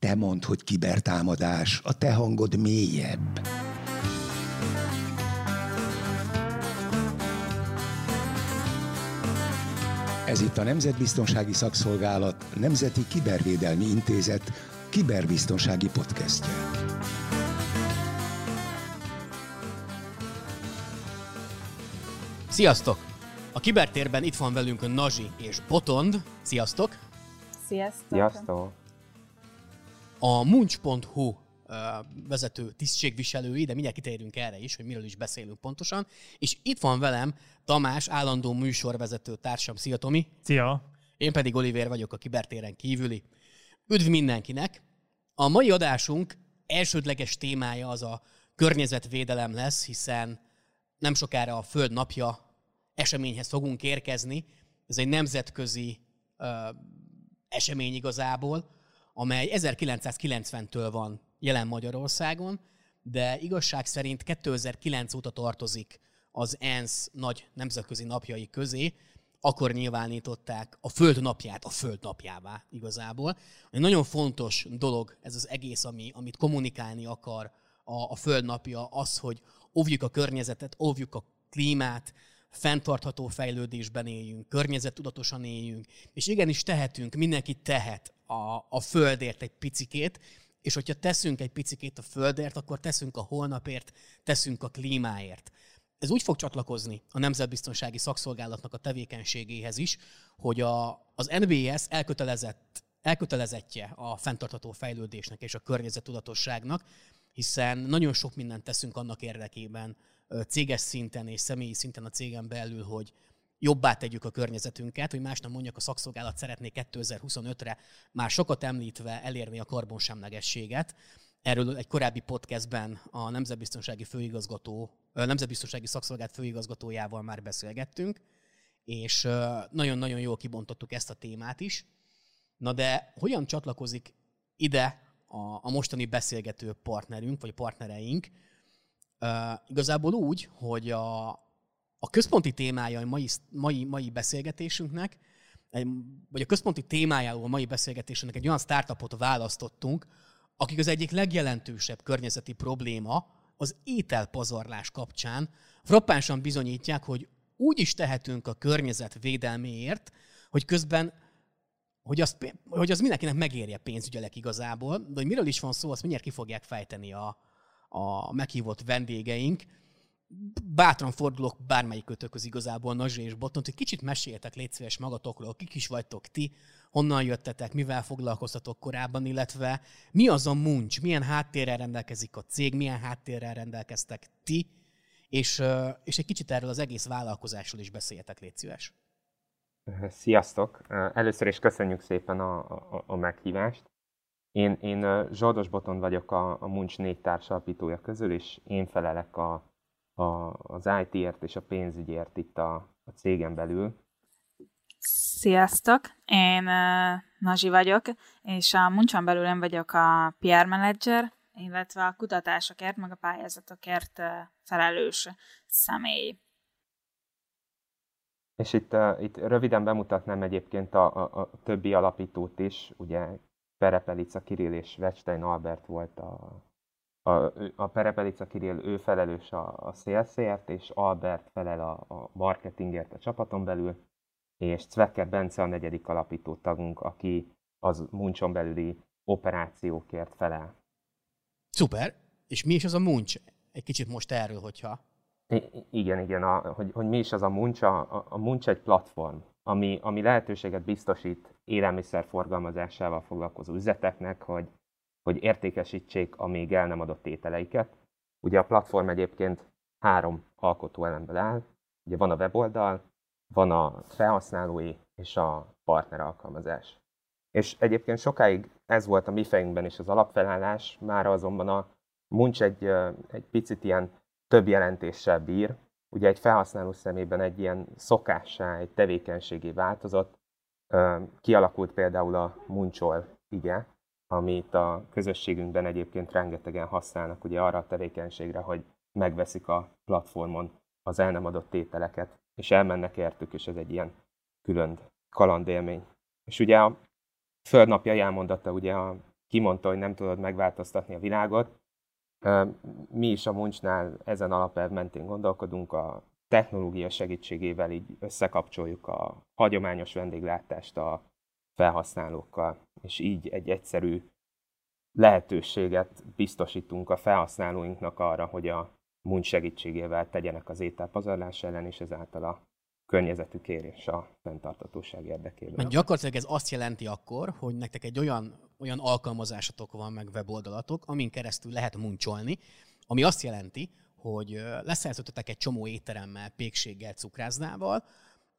Te mondd, hogy kibertámadás, a te hangod mélyebb. Ez itt a Nemzetbiztonsági Szakszolgálat Nemzeti Kibervédelmi Intézet kiberbiztonsági podcastje. Sziasztok! A kibertérben itt van velünk Nazsi és Botond. Sziasztok! Sziasztok! Sziasztok! A munch.hu vezető tisztségviselői, de mindjárt kitérünk erre is, hogy miről is beszélünk pontosan. És itt van velem Tamás, állandó műsorvezető társam. Szia Tomi! Szia! Én pedig Oliver vagyok a kibertéren kívüli. Üdv mindenkinek! A mai adásunk elsődleges témája az a környezetvédelem lesz, hiszen nem sokára a Föld napja eseményhez fogunk érkezni. Ez egy nemzetközi uh, esemény igazából, amely 1990-től van jelen Magyarországon, de igazság szerint 2009 óta tartozik az ENSZ nagy nemzetközi napjai közé, akkor nyilvánították a Föld napját a Föld napjává igazából. Egy nagyon fontos dolog ez az egész, ami, amit kommunikálni akar a, a Föld napja, az, hogy óvjuk a környezetet, óvjuk a klímát, fenntartható fejlődésben éljünk, környezettudatosan éljünk, és igenis tehetünk, mindenki tehet a, a Földért egy picikét, és hogyha teszünk egy picikét a Földért, akkor teszünk a holnapért, teszünk a klímáért. Ez úgy fog csatlakozni a Nemzetbiztonsági Szakszolgálatnak a tevékenységéhez is, hogy a, az NBS elkötelezett, elkötelezettje a fenntartható fejlődésnek és a környezettudatosságnak, hiszen nagyon sok mindent teszünk annak érdekében céges szinten és személyi szinten a cégen belül, hogy jobbá tegyük a környezetünket, hogy másnak mondjak, a szakszolgálat szeretné 2025-re már sokat említve elérni a karbonsemlegességet. Erről egy korábbi podcastben a Nemzetbiztonsági Főigazgató, Nemzetbiztonsági Szakszolgálat főigazgatójával már beszélgettünk, és nagyon-nagyon jól kibontottuk ezt a témát is. Na de hogyan csatlakozik ide a, a mostani beszélgető partnerünk, vagy partnereink? Igazából úgy, hogy a, a központi témája a mai, mai, mai beszélgetésünknek, vagy a központi témájáról a mai beszélgetésünknek egy olyan startupot választottunk, akik az egyik legjelentősebb környezeti probléma az ételpazarlás kapcsán frappánsan bizonyítják, hogy úgy is tehetünk a környezet védelméért, hogy közben hogy az, hogy az mindenkinek megérje pénzügyelek igazából, de hogy miről is van szó, azt mindjárt ki fogják fejteni a, a meghívott vendégeink bátran fordulok bármelyik kötőköz igazából, Nazsi és Botont, hogy kicsit meséljetek, légy szíves magatokról, kik is vagytok ti, honnan jöttetek, mivel foglalkoztatok korábban, illetve mi az a muncs, milyen háttérrel rendelkezik a cég, milyen háttérrel rendelkeztek ti, és, és egy kicsit erről az egész vállalkozásról is beszéljetek, légy szíves. Sziasztok! Először is köszönjük szépen a, a, a meghívást. Én, én Zsoldos Boton vagyok a, a Muncs négy társalapítója közül, és én felelek a, a, az IT-ért és a pénzügyért itt a, a cégen belül. Sziasztok! Én uh, Nazsi vagyok, és a Muncson belül én vagyok a PR manager, illetve a kutatásokért, meg a pályázatokért uh, felelős személy. És itt, uh, itt röviden bemutatnám egyébként a, a, a többi alapítót is, ugye Perepelica Kirill és Wechstein Albert volt a, a, a Perepelica Kirill, ő felelős a, a szélszért, és Albert felel a, a marketingért a csapaton belül, és Zwecker Bence a negyedik alapító tagunk, aki az Muncson belüli operációkért felel. Szuper! És mi is az a Munch? Egy kicsit most erről, hogyha... I- igen, igen, a, hogy, hogy mi is az a Munch? A, a Munch egy platform, ami, ami lehetőséget biztosít élelmiszer forgalmazásával foglalkozó üzleteknek, hogy hogy értékesítsék a még el nem adott ételeiket. Ugye a platform egyébként három alkotó elemből áll. Ugye van a weboldal, van a felhasználói és a partner alkalmazás. És egyébként sokáig ez volt a mi fejünkben is az alapfelállás, már azonban a Munch egy, egy picit ilyen több jelentéssel bír. Ugye egy felhasználó szemében egy ilyen szokássá, egy tevékenységi változott. Kialakult például a Munchol ige, amit a közösségünkben egyébként rengetegen használnak ugye arra a tevékenységre, hogy megveszik a platformon az el nem adott tételeket, és elmennek értük, és ez egy ilyen külön kalandélmény. És ugye a földnapja elmondata ugye a kimondta, hogy nem tudod megváltoztatni a világot. Mi is a Muncsnál ezen alapelv mentén gondolkodunk, a technológia segítségével így összekapcsoljuk a hagyományos vendéglátást a felhasználókkal, és így egy egyszerű lehetőséget biztosítunk a felhasználóinknak arra, hogy a Munch segítségével tegyenek az ételpazarlás ellen, és ezáltal a környezetükért és a fenntartatóság érdekében. Mert gyakorlatilag ez azt jelenti akkor, hogy nektek egy olyan, olyan alkalmazásatok van, meg weboldalatok, amin keresztül lehet muncsolni, ami azt jelenti, hogy leszerződtetek egy csomó étteremmel, pékséggel, cukrásznával,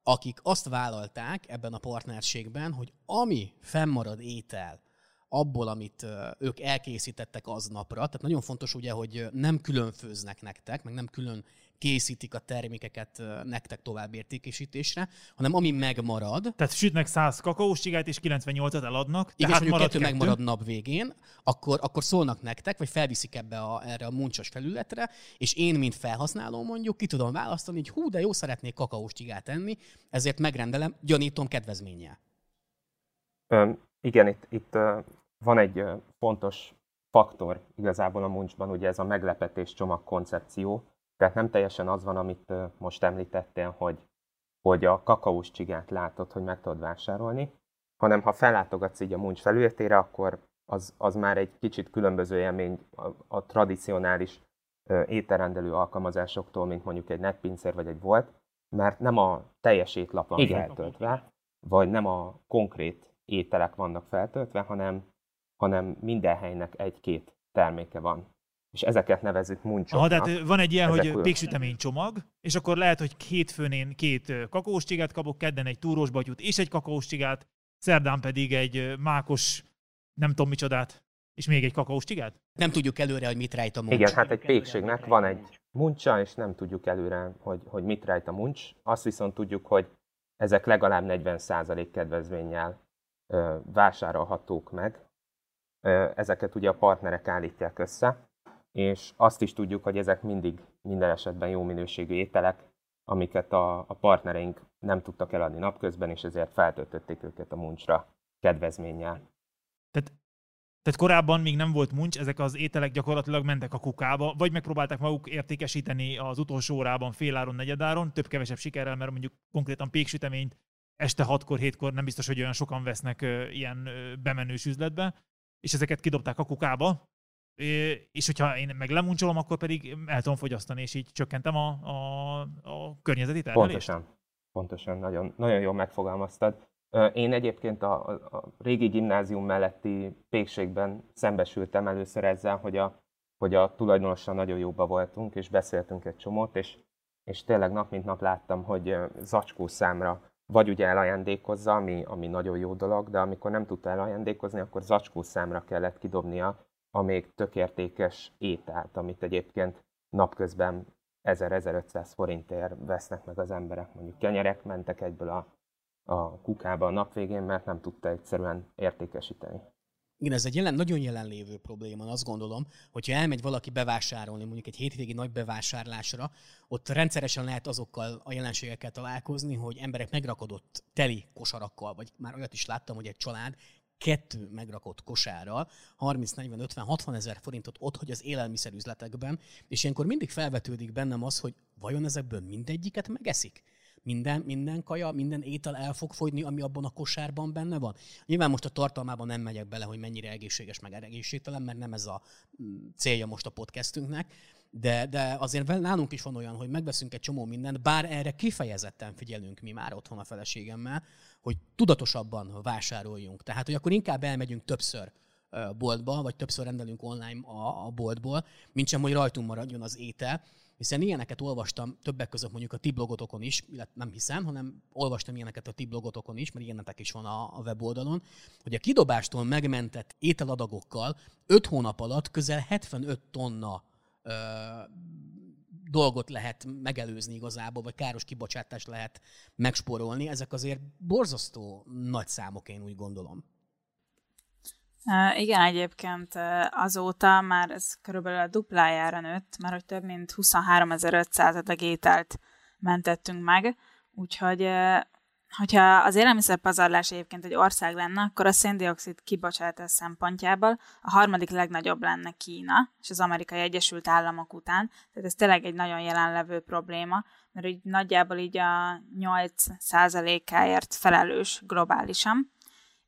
akik azt vállalták ebben a partnerségben, hogy ami fennmarad étel, abból, amit ők elkészítettek aznapra. Tehát nagyon fontos ugye, hogy nem külön főznek nektek, meg nem külön készítik a termékeket nektek tovább értékesítésre, hanem ami megmarad. Tehát sütnek 100 kakaós csigát, és 98-at eladnak. Igen, tehát és marad kettő, kettő megmarad nap végén, akkor, akkor szólnak nektek, vagy felviszik ebbe a, erre a muncsos felületre, és én, mint felhasználó mondjuk, ki tudom választani, hogy hú, de jó szeretnék kakaós csigát enni, ezért megrendelem, gyanítom kedvezménnyel. Um, igen, itt, itt uh, van egy uh, fontos faktor igazából a muncsban, ugye ez a meglepetés csomag koncepció, tehát nem teljesen az van, amit most említettél, hogy, hogy a kakaós csigát látod, hogy meg tudod vásárolni, hanem ha fellátogatsz így a muncs felületére, akkor az, az már egy kicsit különböző élmény a, a tradicionális ételrendelő alkalmazásoktól, mint mondjuk egy netpincér vagy egy volt, mert nem a teljes étlap van Igen. feltöltve, vagy nem a konkrét ételek vannak feltöltve, hanem, hanem minden helynek egy-két terméke van és ezeket nevezzük muncsoknak. Aha, tehát van egy ilyen, Ezek hogy péksütemény csomag, és akkor lehet, hogy két főnén két kakaós csigát kapok, kedden egy túrós batyút és egy kakaós csigát, szerdán pedig egy mákos, nem tudom micsodát, és még egy kakaós csigát? Nem tudjuk előre, hogy mit rejt a muncs. Igen, hát egy pékségnek van egy muncsa, és nem tudjuk előre, hogy, hogy mit rejt a muncs. Azt viszont tudjuk, hogy ezek legalább 40% kedvezménnyel ö, vásárolhatók meg. Ö, ezeket ugye a partnerek állítják össze, és azt is tudjuk, hogy ezek mindig minden esetben jó minőségű ételek, amiket a, a partnereink nem tudtak eladni napközben, és ezért feltöltötték őket a muncsra kedvezménnyel. Tehát, tehát korábban még nem volt muncs, ezek az ételek gyakorlatilag mentek a kukába, vagy megpróbálták maguk értékesíteni az utolsó órában, féláron, negyedáron, több-kevesebb sikerrel, mert mondjuk konkrétan péksüteményt este 6-kor, 7-kor nem biztos, hogy olyan sokan vesznek ilyen bemenős üzletbe, és ezeket kidobták a kukába, és hogyha én meg lemuncsolom, akkor pedig el tudom fogyasztani, és így csökkentem a, a, a környezeti termelést. Pontosan. Pontosan, nagyon, nagyon jól megfogalmaztad. Én egyébként a, a régi gimnázium melletti pékségben szembesültem először ezzel, hogy a, hogy a tulajdonossal nagyon jóba voltunk, és beszéltünk egy csomót, és, és tényleg nap mint nap láttam, hogy zacskó számra vagy ugye elajándékozza, ami, ami nagyon jó dolog, de amikor nem tudta elajándékozni, akkor zacskó számra kellett kidobnia a még tökértékes ételt, amit egyébként napközben 1000-1500 forintért vesznek meg az emberek. Mondjuk kenyerek mentek egyből a, a kukába a nap végén, mert nem tudta egyszerűen értékesíteni. Igen, ez egy jelen, nagyon jelenlévő probléma, azt gondolom, hogyha elmegy valaki bevásárolni, mondjuk egy hétvégi nagy bevásárlásra, ott rendszeresen lehet azokkal a jelenségekkel találkozni, hogy emberek megrakodott teli kosarakkal, vagy már olyat is láttam, hogy egy család kettő megrakott kosárral 30, 40, 50, 60 ezer forintot ott, hogy az élelmiszerüzletekben, és ilyenkor mindig felvetődik bennem az, hogy vajon ezekből mindegyiket megeszik? Minden, minden kaja, minden étel el fog fogyni, ami abban a kosárban benne van. Nyilván most a tartalmában nem megyek bele, hogy mennyire egészséges, meg egészségtelen, mert nem ez a mm, célja most a podcastünknek, de, de azért nálunk is van olyan, hogy megveszünk egy csomó mindent, bár erre kifejezetten figyelünk mi már otthon a feleségemmel, hogy tudatosabban vásároljunk. Tehát, hogy akkor inkább elmegyünk többször boltba, vagy többször rendelünk online a, a boltból, mint sem, hogy rajtunk maradjon az étel, hiszen ilyeneket olvastam többek között mondjuk a ti blogotokon is, illetve nem hiszem, hanem olvastam ilyeneket a ti blogotokon is, mert ilyenetek is van a, a weboldalon, hogy a kidobástól megmentett ételadagokkal 5 hónap alatt közel 75 tonna dolgot lehet megelőzni igazából, vagy káros kibocsátást lehet megspórolni. Ezek azért borzasztó nagy számok, én úgy gondolom. Igen, egyébként azóta már ez körülbelül a duplájára nőtt, mert hogy több mint 23.500 adag ételt mentettünk meg, úgyhogy hogyha az élelmiszerpazarlás egyébként egy ország lenne, akkor a széndiokszid kibocsátás szempontjából a harmadik legnagyobb lenne Kína, és az amerikai Egyesült Államok után. Tehát ez tényleg egy nagyon jelenlevő probléma, mert így nagyjából így a 8%-áért felelős globálisan.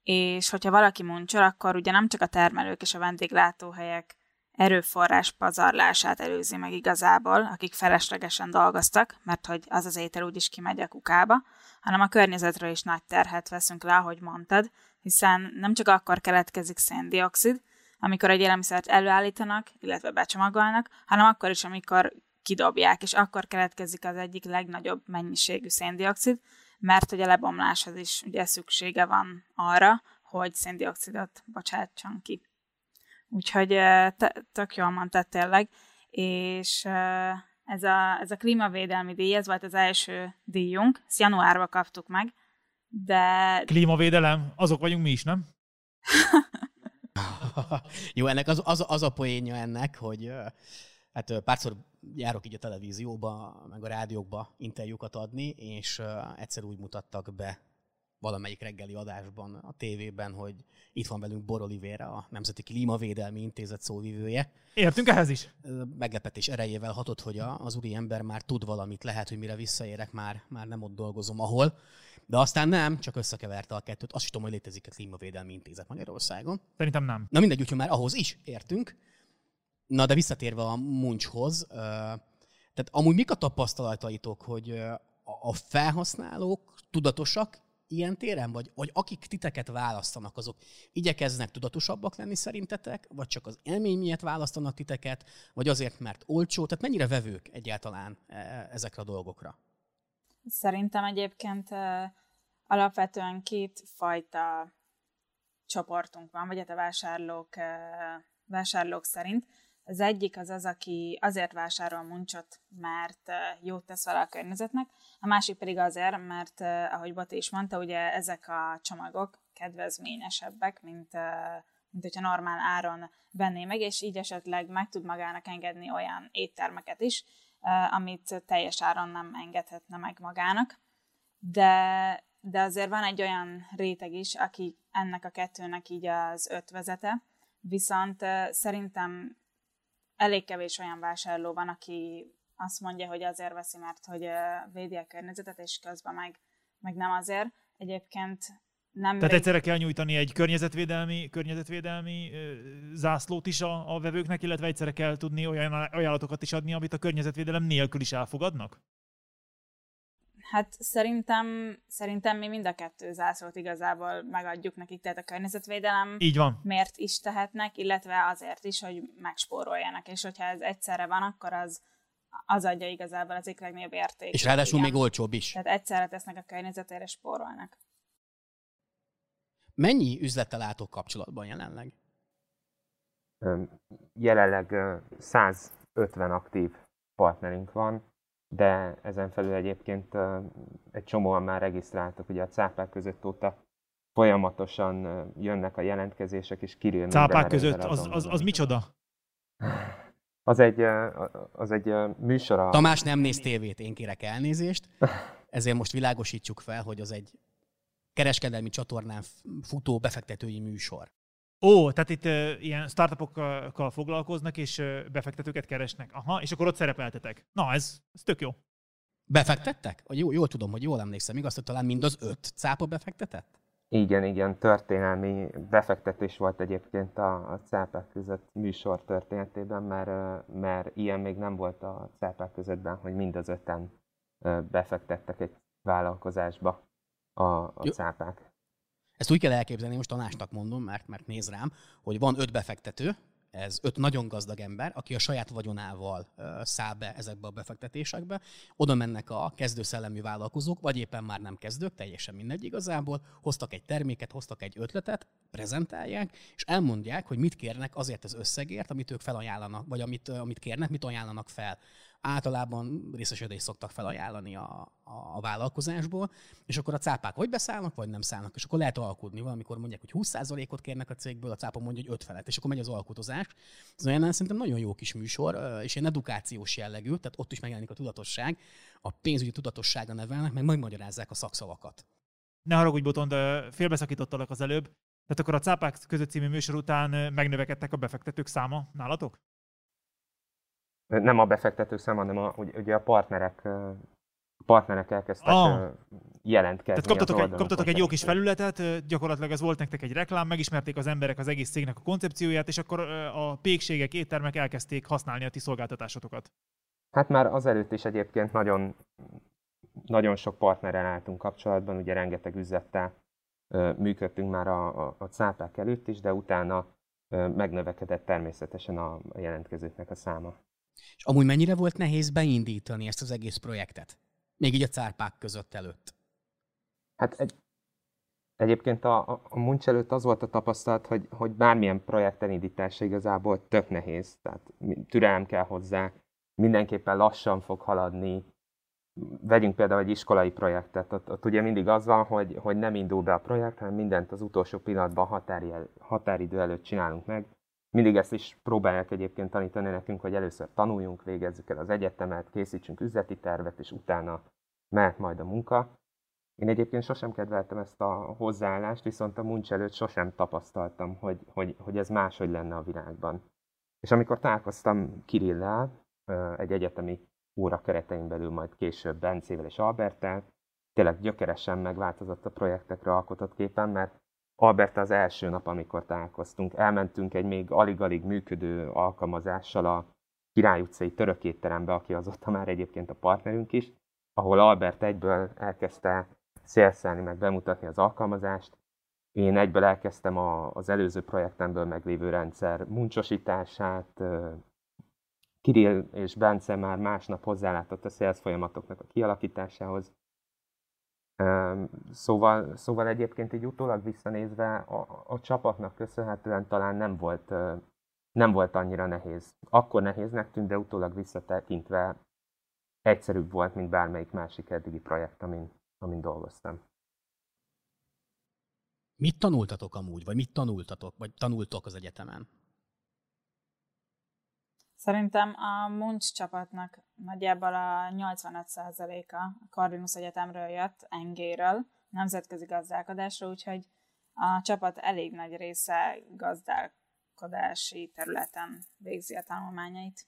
És hogyha valaki muncsol, akkor ugye nem csak a termelők és a vendéglátóhelyek erőforrás pazarlását előzi meg igazából, akik feleslegesen dolgoztak, mert hogy az az étel úgyis kimegy a kukába, hanem a környezetről is nagy terhet veszünk le, ahogy mondtad, hiszen nem csak akkor keletkezik széndiokszid, amikor egy élelmiszert előállítanak, illetve becsomagolnak, hanem akkor is, amikor kidobják, és akkor keletkezik az egyik legnagyobb mennyiségű széndiokszid, mert hogy a lebomláshoz is ugye szüksége van arra, hogy széndiokszidot bocsátson ki. Úgyhogy tök jól mondtad tényleg, és ez a, ez a klímavédelmi díj, ez volt az első díjunk, ezt januárban kaptuk meg, de... Klímavédelem, azok vagyunk mi is, nem? Jó, ennek az, az, az a poénja ennek, hogy hát párszor járok így a televízióba, meg a rádiókba interjúkat adni, és egyszer úgy mutattak be valamelyik reggeli adásban a tévében, hogy itt van velünk Bor Olivéra, a Nemzeti Klímavédelmi Intézet szóvivője. Értünk ehhez is? Meglepetés erejével hatott, hogy az úri ember már tud valamit, lehet, hogy mire visszaérek, már, már nem ott dolgozom, ahol. De aztán nem, csak összekeverte a kettőt. Azt is tudom, hogy létezik a Klímavédelmi Intézet Magyarországon. Szerintem nem. Na mindegy, úgyhogy már ahhoz is értünk. Na, de visszatérve a muncshoz, tehát amúgy mik a tapasztalataitok, hogy a felhasználók tudatosak ilyen téren? Vagy, vagy akik titeket választanak, azok igyekeznek tudatosabbak lenni szerintetek? Vagy csak az élmény miatt választanak titeket? Vagy azért, mert olcsó? Tehát mennyire vevők egyáltalán e, ezekre a dolgokra? Szerintem egyébként alapvetően két fajta csoportunk van, vagy hát a vásárlók, vásárlók szerint. Az egyik az az, aki azért vásárol muncsot, mert jót tesz vele a környezetnek, a másik pedig azért, mert ahogy Bati is mondta, ugye ezek a csomagok kedvezményesebbek, mint, mint hogyha normál áron venné meg, és így esetleg meg tud magának engedni olyan éttermeket is, amit teljes áron nem engedhetne meg magának. De, de azért van egy olyan réteg is, aki ennek a kettőnek így az ötvezete, viszont szerintem elég kevés olyan vásárló van, aki azt mondja, hogy azért veszi, mert hogy védi a környezetet, és közben meg, meg nem azért. Egyébként nem Tehát egyszerre kell nyújtani egy környezetvédelmi, környezetvédelmi zászlót is a, a vevőknek, illetve egyszerre kell tudni olyan ajánlatokat is adni, amit a környezetvédelem nélkül is elfogadnak? Hát szerintem, szerintem mi mind a kettő zászlót igazából megadjuk nekik, tehát a környezetvédelem Így van. miért is tehetnek, illetve azért is, hogy megspóroljanak, és hogyha ez egyszerre van, akkor az, az adja igazából az egyik legnagyobb érték. És ráadásul igen. még olcsóbb is. Tehát egyszerre tesznek a környezetére, spórolnak. Mennyi üzlettel álltok kapcsolatban jelenleg? Jelenleg 150 aktív partnerünk van, de ezen felül egyébként egy csomóan már regisztráltak, ugye a cápák között óta folyamatosan jönnek a jelentkezések, és kirül Cápák között, az, az, az micsoda? Az egy, az egy műsor a... Tamás nem néz tévét, én kérek elnézést, ezért most világosítsuk fel, hogy az egy kereskedelmi csatornán futó befektetői műsor. Ó, tehát itt uh, ilyen startupokkal foglalkoznak, és uh, befektetőket keresnek. Aha, és akkor ott szerepeltetek. Na, ez, ez tök jó. Befektettek? Jó, jól tudom, hogy jól emlékszem. Igaz, hogy talán mind az öt cápa befektetett? Igen, igen, történelmi befektetés volt egyébként a, a cápák között műsor történetében, mert, mert ilyen még nem volt a cápák közöttben, hogy mind az öten befektettek egy vállalkozásba a, a cápák. Ezt úgy kell elképzelni, most tanásnak mondom, mert, mert néz rám, hogy van öt befektető, ez öt nagyon gazdag ember, aki a saját vagyonával száll be ezekbe a befektetésekbe. Oda mennek a kezdőszellemi vállalkozók, vagy éppen már nem kezdők, teljesen mindegy igazából, hoztak egy terméket, hoztak egy ötletet, prezentálják, és elmondják, hogy mit kérnek azért az összegért, amit ők felajánlanak, vagy amit, amit kérnek, mit ajánlanak fel általában részesedést szoktak felajánlani a, a, a vállalkozásból, és akkor a cápák vagy beszállnak, vagy nem szállnak, és akkor lehet alkudni. Valamikor mondják, hogy 20%-ot kérnek a cégből, a cápa mondja, hogy 50 és akkor megy az alkotozás. Ez olyan szerintem nagyon jó kis műsor, és egy edukációs jellegű, tehát ott is megjelenik a tudatosság, a pénzügyi tudatossága nevelnek, meg megmagyarázzák a szakszavakat Ne haragudj, Botond, félbeszakítottalak az előbb. Tehát akkor a Cápák között című műsor után megnövekedtek a befektetők száma nálatok? Nem a befektetők száma, hanem a, ugye a partnerek partnerek elkezdtek ah. jelentkezni. Tehát kaptatok, egy, kaptatok egy jó kis felületet, gyakorlatilag ez volt nektek egy reklám, megismerték az emberek az egész cégnek a koncepcióját, és akkor a pékségek, éttermek elkezdték használni a ti szolgáltatásokat. Hát már azelőtt is egyébként nagyon, nagyon sok partnerrel álltunk kapcsolatban, ugye rengeteg üzlettel működtünk már a, a, a cápák előtt is, de utána megnövekedett természetesen a jelentkezőknek a száma. És amúgy mennyire volt nehéz beindítani ezt az egész projektet? Még így a cárpák között előtt. Hát egy, egyébként a, a, muncs előtt az volt a tapasztalat, hogy, hogy bármilyen projekt elindítása igazából tök nehéz. Tehát türelem kell hozzá, mindenképpen lassan fog haladni. Vegyünk például egy iskolai projektet, ott, ott ugye mindig az van, hogy, hogy nem indul be a projekt, hanem mindent az utolsó pillanatban határi, határidő előtt csinálunk meg. Mindig ezt is próbálják egyébként tanítani nekünk, hogy először tanuljunk, végezzük el az egyetemet, készítsünk üzleti tervet, és utána mehet majd a munka. Én egyébként sosem kedveltem ezt a hozzáállást, viszont a muncs előtt sosem tapasztaltam, hogy, hogy, hogy ez máshogy lenne a világban. És amikor találkoztam Kirillel, egy egyetemi óra keretein belül, majd később Bencével és Albertel, tényleg gyökeresen megváltozott a projektekre alkotott képen, mert Albert az első nap, amikor találkoztunk, elmentünk egy még alig-alig működő alkalmazással a Király utcai török étterembe, aki azóta már egyébként a partnerünk is, ahol Albert egyből elkezdte szélszelni, meg bemutatni az alkalmazást. Én egyből elkezdtem a, az előző projektemből meglévő rendszer muncsosítását, Kirill és Bence már másnap hozzálátott a sales folyamatoknak a kialakításához. Szóval, szóval egyébként így utólag visszanézve a, a csapatnak köszönhetően talán nem volt, nem volt annyira nehéz. Akkor nehéznek tűnt, de utólag visszatekintve egyszerűbb volt, mint bármelyik másik eddigi projekt, amin, amin dolgoztam. Mit tanultatok amúgy, vagy mit tanultatok, vagy tanultok az egyetemen? Szerintem a Munch csapatnak nagyjából a 85%-a a Corvinus Egyetemről jött, Engéről, nemzetközi gazdálkodásra, úgyhogy a csapat elég nagy része gazdálkodási területen végzi a tanulmányait.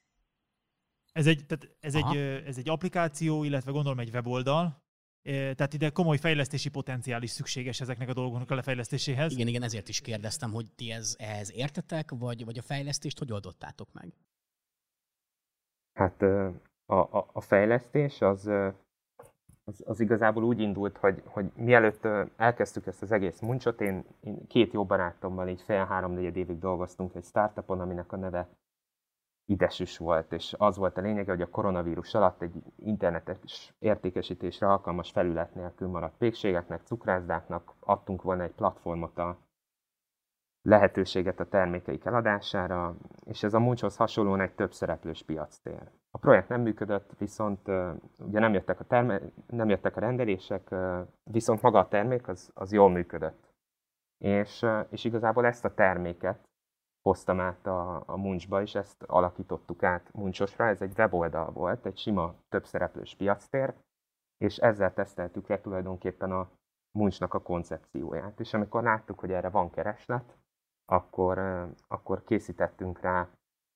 Ez egy, tehát ez, egy, ez egy applikáció, illetve gondolom egy weboldal, tehát ide komoly fejlesztési potenciál is szükséges ezeknek a dolgoknak a lefejlesztéséhez. Igen, igen, ezért is kérdeztem, hogy ti ez, ehhez értetek, vagy, vagy a fejlesztést hogy oldottátok meg? Hát a, a, a fejlesztés az, az, az igazából úgy indult, hogy, hogy mielőtt elkezdtük ezt az egész muncsot, én, én két jó barátommal így fél három évig dolgoztunk egy startupon, aminek a neve idesüs volt, és az volt a lényege, hogy a koronavírus alatt egy internetes értékesítésre alkalmas felület nélkül maradt pékségeknek, cukrászdáknak adtunk volna egy platformot a lehetőséget a termékeik eladására, és ez a Munchhoz hasonlóan egy több szereplős piactér. A projekt nem működött, viszont ugye nem jöttek a, terme- nem jöttek a rendelések, viszont maga a termék az, az jól működött. És, és igazából ezt a terméket hoztam át a, a Munchba, és ezt alakítottuk át Munchosra. Ez egy weboldal volt, egy sima többszereplős piactér, és ezzel teszteltük le tulajdonképpen a Munchnak a koncepcióját. És amikor láttuk, hogy erre van kereslet, akkor, akkor készítettünk rá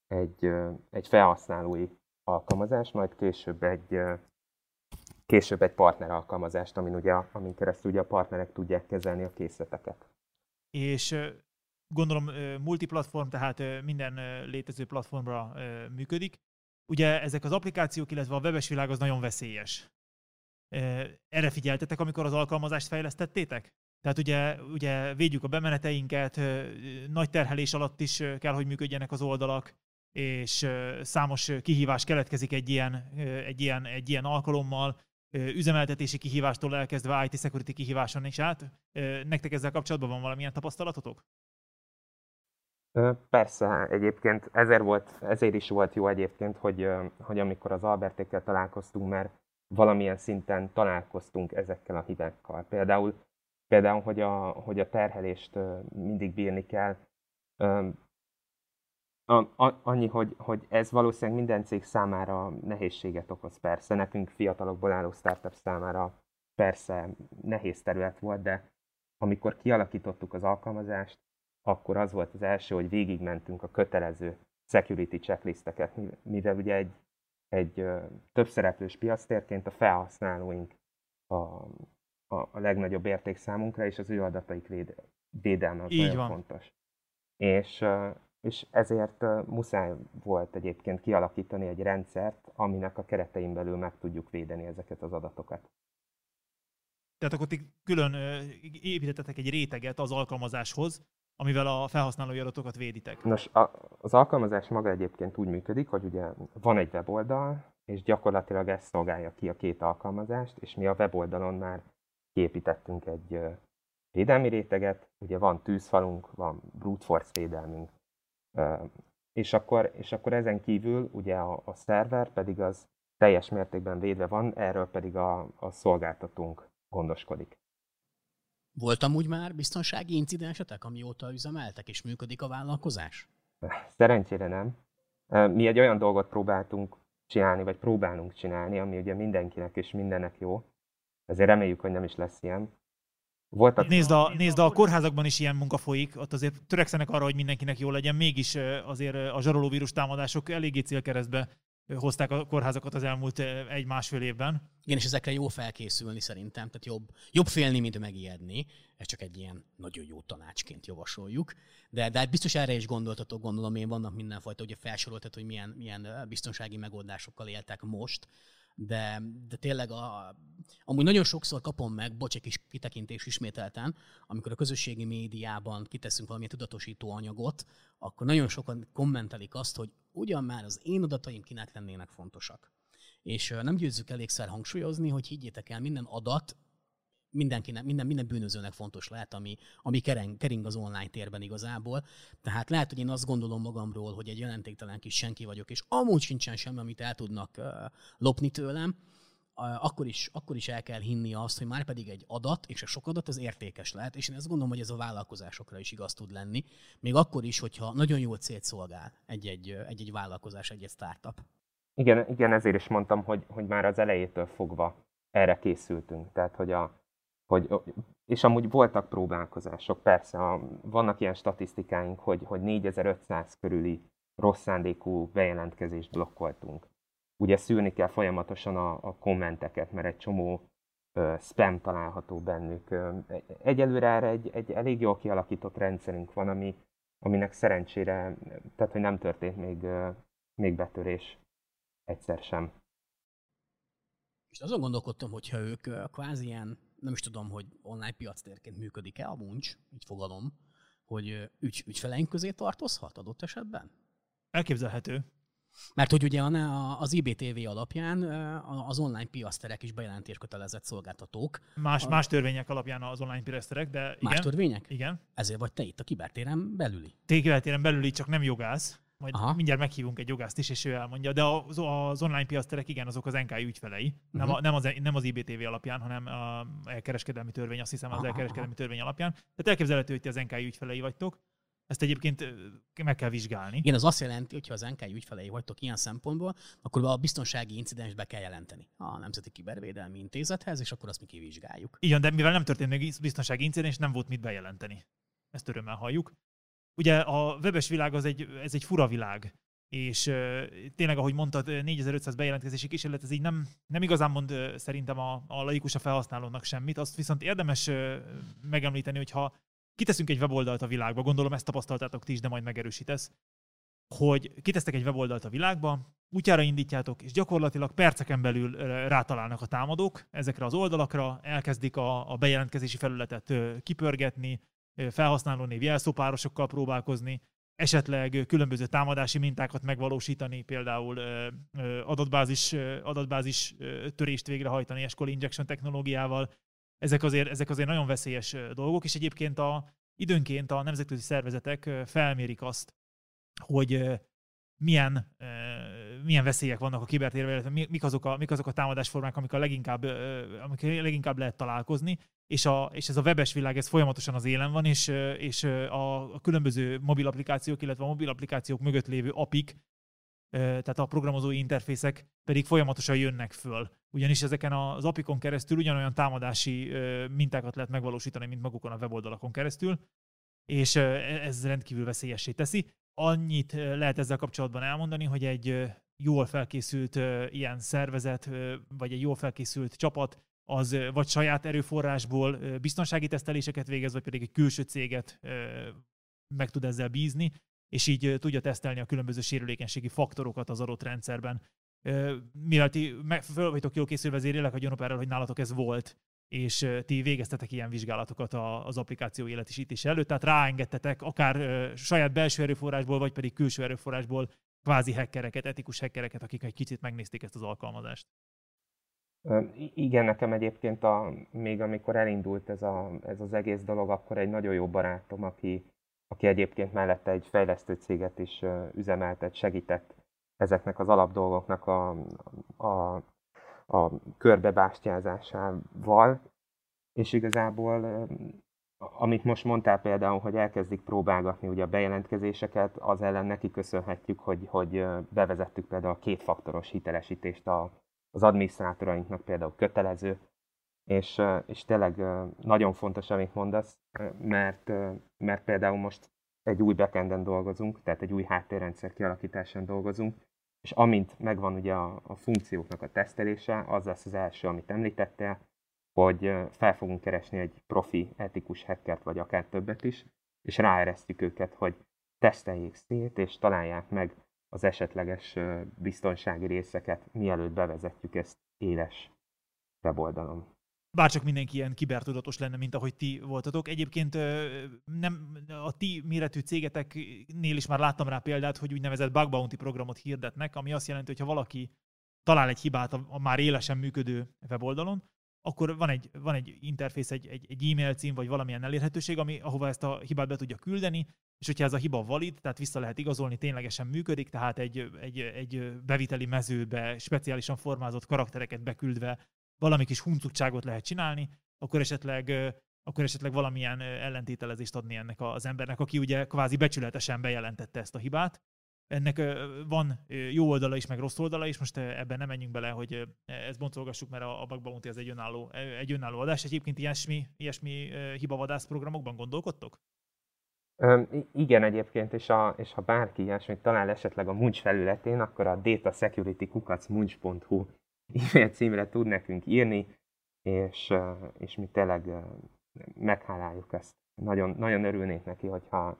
egy, egy felhasználói alkalmazást, majd később egy, később egy partner alkalmazást, amin, ugye, amin keresztül ugye a partnerek tudják kezelni a készleteket. És gondolom multiplatform, tehát minden létező platformra működik. Ugye ezek az applikációk, illetve a webes világ az nagyon veszélyes. Erre figyeltetek, amikor az alkalmazást fejlesztettétek? Tehát ugye, ugye védjük a bemeneteinket, nagy terhelés alatt is kell, hogy működjenek az oldalak, és számos kihívás keletkezik egy ilyen, egy ilyen, egy ilyen alkalommal, üzemeltetési kihívástól elkezdve IT security kihíváson is át. Nektek ezzel kapcsolatban van valamilyen tapasztalatotok? Persze, egyébként ezért, volt, ezért is volt jó egyébként, hogy, hogy amikor az Albertékkel találkoztunk, mert valamilyen szinten találkoztunk ezekkel a hibákkal. Például Például, hogy a, hogy a terhelést mindig bírni kell. Annyi, hogy, hogy ez valószínűleg minden cég számára nehézséget okoz persze. Nekünk fiatalokból álló startup számára persze nehéz terület volt, de amikor kialakítottuk az alkalmazást, akkor az volt az első, hogy végigmentünk a kötelező security checklisteket, mivel ugye egy, egy szereplős piactérként a felhasználóink a, a, a legnagyobb érték számunkra, és az ő adataik véde, védelme az Így nagyon van. fontos. És, és ezért muszáj volt egyébként kialakítani egy rendszert, aminek a keretein belül meg tudjuk védeni ezeket az adatokat. Tehát akkor ti külön építettetek egy réteget az alkalmazáshoz, amivel a felhasználói adatokat véditek. Nos, a, az alkalmazás maga egyébként úgy működik, hogy ugye van egy weboldal, és gyakorlatilag ez szolgálja ki a két alkalmazást, és mi a weboldalon már kiépítettünk egy védelmi réteget, ugye van tűzfalunk, van brute force védelmünk, és akkor, és akkor ezen kívül ugye a, a szerver pedig az teljes mértékben védve van, erről pedig a, a szolgáltatónk gondoskodik. Voltam úgy már biztonsági incidensetek, amióta üzemeltek és működik a vállalkozás? Szerencsére nem. Mi egy olyan dolgot próbáltunk csinálni, vagy próbálunk csinálni, ami ugye mindenkinek és mindennek jó. Ezért reméljük, hogy nem is lesz ilyen. Voltak... Nézd a, nézd, a kórházakban is ilyen munka folyik, ott azért törekszenek arra, hogy mindenkinek jó legyen, mégis azért a zsarolóvírus támadások eléggé célkeresztbe hozták a kórházakat az elmúlt egy-másfél évben. Igen, és ezekre jó felkészülni szerintem, tehát jobb, jobb félni, mint megijedni. Ez csak egy ilyen nagyon jó tanácsként javasoljuk. De, de hát biztos erre is gondoltatok, gondolom én, vannak mindenfajta, ugye felsoroltat, hogy milyen, milyen biztonsági megoldásokkal éltek most de, de tényleg a, amúgy nagyon sokszor kapom meg, bocs, egy kis kitekintés ismételten, amikor a közösségi médiában kiteszünk valamilyen tudatosító anyagot, akkor nagyon sokan kommentelik azt, hogy ugyan már az én adataim kinek lennének fontosak. És nem győzzük elégszer hangsúlyozni, hogy higgyétek el, minden adat mindenkinek, minden, minden bűnözőnek fontos lehet, ami, ami kering, kering az online térben igazából. Tehát lehet, hogy én azt gondolom magamról, hogy egy jelentéktelen kis senki vagyok, és amúgy sincsen semmi, amit el tudnak lopni tőlem, akkor is, akkor is el kell hinni azt, hogy már pedig egy adat, és a sok adat az értékes lehet, és én ezt gondolom, hogy ez a vállalkozásokra is igaz tud lenni, még akkor is, hogyha nagyon jól célt szolgál egy-egy, egy-egy vállalkozás, egy-egy startup. Igen, igen, ezért is mondtam, hogy, hogy már az elejétől fogva erre készültünk. Tehát, hogy a, hogy, és amúgy voltak próbálkozások, persze, a, vannak ilyen statisztikáink, hogy, hogy 4500 körüli rossz szándékú bejelentkezést blokkoltunk. Ugye szűrni kell folyamatosan a, a kommenteket, mert egy csomó ö, spam található bennük. Egyelőre erre egy, egy elég jól kialakított rendszerünk van, ami, aminek szerencsére, tehát hogy nem történt még, még betörés egyszer sem. És azon gondolkodtam, hogyha ők kvázi ilyen nem is tudom, hogy online piactérként működik-e a muncs, így fogalom, hogy ügy, ügyfeleink közé tartozhat adott esetben? Elképzelhető. Mert hogy ugye az IBTV alapján az online piaszterek is bejelentéskötelezett szolgáltatók. Más, a... más törvények alapján az online piaszterek, de igen. Más törvények? Igen. Ezért vagy te itt a kibertéren belüli. Te kibertéren belüli, csak nem jogász. Majd Aha. mindjárt meghívunk egy jogászt is, és ő elmondja. De az, az online piaszterek, igen, azok az NK ügyfelei. Uh-huh. Nem, a, nem, az, nem az IBTV alapján, hanem a elkereskedelmi törvény, azt hiszem az Aha. elkereskedelmi törvény alapján. Tehát elképzelhető, hogy ti az NK ügyfelei vagytok. Ezt egyébként meg kell vizsgálni. Igen, az azt jelenti, hogy ha az NK ügyfelei vagytok ilyen szempontból, akkor a biztonsági incidens be kell jelenteni a Nemzeti Kibervédelmi Intézethez, és akkor azt mi kivizsgáljuk. Igen, de mivel nem történt még biztonsági incidens, nem volt mit bejelenteni. Ezt örömmel halljuk. Ugye a webes világ az egy, ez egy fura világ, és tényleg, ahogy mondtad, 4500 bejelentkezési kísérlet, ez így nem, nem igazán mond szerintem a, a laikus a felhasználónak semmit. Azt viszont érdemes megemlíteni, hogyha kiteszünk egy weboldalt a világba, gondolom ezt tapasztaltátok ti is, de majd megerősítesz, hogy kitesztek egy weboldalt a világba, útjára indítjátok, és gyakorlatilag perceken belül rátalálnak a támadók ezekre az oldalakra, elkezdik a, a bejelentkezési felületet kipörgetni, felhasználónév jelszópárosokkal próbálkozni, esetleg különböző támadási mintákat megvalósítani, például adatbázis, adatbázis törést végrehajtani Escol injection technológiával. Ezek azért, ezek azért nagyon veszélyes dolgok, és egyébként a, időnként a nemzetközi szervezetek felmérik azt, hogy milyen, milyen veszélyek vannak a kibertérben, illetve mik azok a, mik azok a támadásformák, amik a leginkább, amik leginkább lehet találkozni, és, a, és ez a webes világ, ez folyamatosan az élen van, és, és a, a különböző mobil applikációk, illetve a mobil applikációk mögött lévő apik, tehát a programozói interfészek pedig folyamatosan jönnek föl. Ugyanis ezeken az apikon keresztül ugyanolyan támadási mintákat lehet megvalósítani, mint magukon a weboldalakon keresztül, és e, ez rendkívül veszélyessé teszi. Annyit lehet ezzel kapcsolatban elmondani, hogy egy jól felkészült ilyen szervezet, vagy egy jól felkészült csapat, az vagy saját erőforrásból biztonsági teszteléseket végez, vagy pedig egy külső céget meg tud ezzel bízni, és így tudja tesztelni a különböző sérülékenységi faktorokat az adott rendszerben. Mivel ti föl vagytok jól készülve, ezért élek a gyanúpárral, hogy nálatok ez volt, és ti végeztetek ilyen vizsgálatokat az applikáció életisítése előtt, tehát ráengedtetek akár saját belső erőforrásból, vagy pedig külső erőforrásból kvázi hackereket, etikus hackereket, akik egy kicsit megnézték ezt az alkalmazást. Igen, nekem egyébként a, még amikor elindult ez, a, ez az egész dolog, akkor egy nagyon jó barátom, aki, aki egyébként mellette egy fejlesztő céget is üzemeltet, segített ezeknek az alapdolgoknak a, a, a körbebástyázásával, és igazából amit most mondtál például, hogy elkezdik próbálgatni ugye a bejelentkezéseket, az ellen neki köszönhetjük, hogy, hogy bevezettük például a kétfaktoros hitelesítést a, az adminisztrátorainknak például kötelező, és, és tényleg nagyon fontos, amit mondasz, mert, mert például most egy új backenden dolgozunk, tehát egy új háttérrendszer kialakításán dolgozunk, és amint megvan ugye a, a funkcióknak a tesztelése, az lesz az első, amit említettél, hogy fel fogunk keresni egy profi etikus hackert, vagy akár többet is, és ráeresztjük őket, hogy teszteljék szét, és találják meg az esetleges biztonsági részeket, mielőtt bevezetjük ezt éles weboldalon. Bárcsak mindenki ilyen kibertudatos lenne, mint ahogy ti voltatok. Egyébként nem, a ti méretű cégeteknél is már láttam rá példát, hogy úgynevezett bug bounty programot hirdetnek, ami azt jelenti, hogy ha valaki talál egy hibát a, már élesen működő weboldalon, akkor van egy, van egy interfész, egy, egy, egy e-mail cím, vagy valamilyen elérhetőség, ami, ahova ezt a hibát be tudja küldeni, és hogyha ez a hiba valid, tehát vissza lehet igazolni, ténylegesen működik, tehát egy, egy, egy beviteli mezőbe speciálisan formázott karaktereket beküldve valami kis huncutságot lehet csinálni, akkor esetleg akkor esetleg valamilyen ellentételezést adni ennek az embernek, aki ugye kvázi becsületesen bejelentette ezt a hibát, ennek van jó oldala is, meg rossz oldala is, most ebben nem menjünk bele, hogy ezt boncolgassuk, mert a Bug Bounty ez egy önálló, egy önálló adás. Egyébként ilyesmi, ilyesmi hibavadász programokban gondolkodtok? Igen, egyébként, és, a, és ha bárki ilyesmit talál esetleg a Munch felületén, akkor a datasecurity.munch.hu e-mail címre tud nekünk írni, és, és mi tényleg megháláljuk ezt. Nagyon, nagyon örülnék neki, hogyha,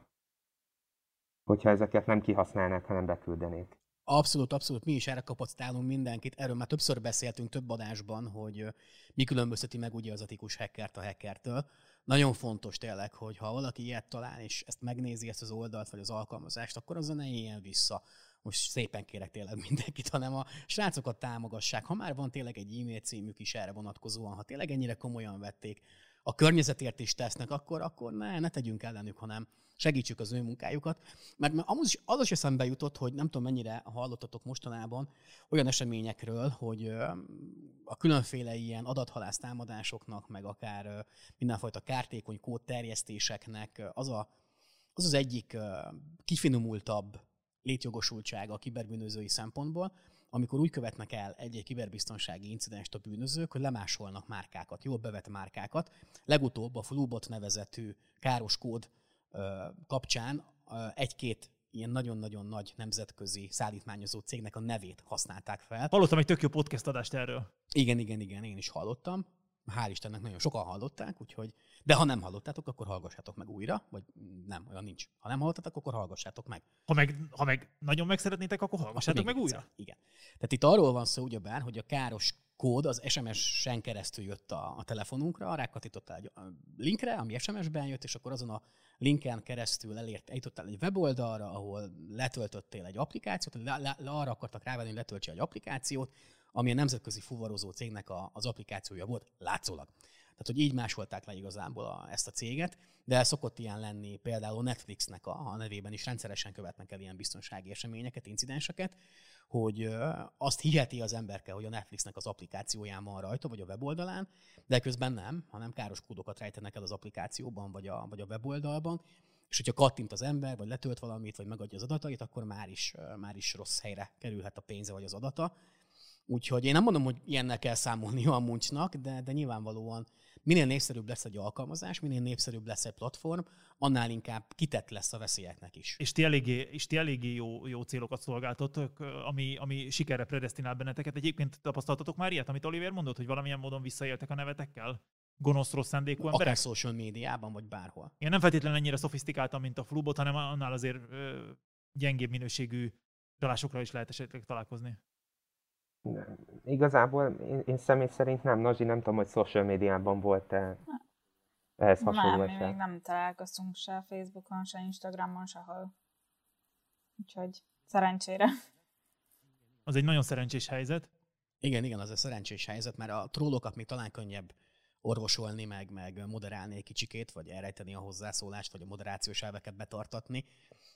hogyha ezeket nem kihasználnák, hanem beküldenék. Abszolút, abszolút. Mi is erre kapacitálunk mindenkit. Erről már többször beszéltünk több adásban, hogy mi különbözteti meg ugye az etikus hackert a hackertől. Nagyon fontos tényleg, hogy ha valaki ilyet talál, és ezt megnézi, ezt az oldalt, vagy az alkalmazást, akkor az ne éljen vissza. Most szépen kérek tényleg mindenkit, hanem a srácokat támogassák. Ha már van tényleg egy e-mail címük is erre vonatkozóan, ha tényleg ennyire komolyan vették, a környezetért is tesznek, akkor, akkor ne, ne tegyünk ellenük, hanem segítsük az ő munkájukat. Mert az is, az is eszembe jutott, hogy nem tudom mennyire hallottatok mostanában olyan eseményekről, hogy a különféle ilyen adathalász támadásoknak, meg akár mindenfajta kártékony kód terjesztéseknek az a, az, az egyik kifinomultabb létjogosultsága a kiberbűnözői szempontból, amikor úgy követnek el egy-egy kiberbiztonsági incidenst a bűnözők, hogy lemásolnak márkákat, jól bevett márkákat. Legutóbb a Flubot nevezetű káros kód kapcsán egy-két ilyen nagyon-nagyon nagy nemzetközi szállítmányozó cégnek a nevét használták fel. Hallottam egy tök jó podcast adást erről. Igen, igen, igen, én is hallottam. Hál' Istennek nagyon sokan hallották, úgyhogy, de ha nem hallottátok, akkor hallgassátok meg újra, vagy nem, olyan nincs. Ha nem hallottátok, akkor hallgassátok meg. Ha meg, ha meg nagyon meg szeretnétek, akkor hallgassátok meg újra. Igen. Tehát itt arról van szó, ugyebár, hogy a káros kód az SMS-en keresztül jött a, a telefonunkra, rákattítottál egy linkre, ami SMS-ben jött, és akkor azon a linken keresztül elért, eljutottál egy weboldalra, ahol letöltöttél egy applikációt, le, le, le arra akartak rávenni, hogy letöltse egy applikációt, ami a nemzetközi fuvarozó cégnek a, az applikációja volt, látszólag. Tehát, hogy így másolták le igazából a, ezt a céget, de szokott ilyen lenni például Netflixnek a, a nevében is rendszeresen követnek el ilyen biztonsági eseményeket, incidenseket, hogy azt hiheti az emberke, hogy a Netflixnek az applikációján van rajta, vagy a weboldalán, de közben nem, hanem káros kódokat rejtenek el az applikációban, vagy a, vagy a weboldalban, és hogyha kattint az ember, vagy letölt valamit, vagy megadja az adatait, akkor már is, már is rossz helyre kerülhet a pénze vagy az adata. Úgyhogy én nem mondom, hogy ilyennel kell számolni a muncsnak, de, de nyilvánvalóan minél népszerűbb lesz egy alkalmazás, minél népszerűbb lesz egy platform, annál inkább kitett lesz a veszélyeknek is. És ti eléggé, és ti eléggé jó, jó célokat szolgáltatok, ami, ami sikerre predestinál benneteket. Egyébként tapasztaltatok már ilyet, amit Oliver mondott, hogy valamilyen módon visszaéltek a nevetekkel? Gonosz, rossz szándékú emberek? Akár social médiában, vagy bárhol. Én nem feltétlenül ennyire szofisztikáltam, mint a flubot, hanem annál azért ö, gyengébb minőségű csalásokra is lehet esetleg találkozni. Nem. Igazából én, én személy szerint nem. Nazsi, nem tudom, hogy social médiában volt-e ehhez hasonló Nem, mi még nem találkoztunk se Facebookon, se Instagramon, sehol. Úgyhogy szerencsére. Az egy nagyon szerencsés helyzet. Igen, igen, az a szerencsés helyzet, mert a trollokat még talán könnyebb orvosolni, meg, meg moderálni egy kicsikét, vagy elrejteni a hozzászólást, vagy a moderációs elveket betartatni.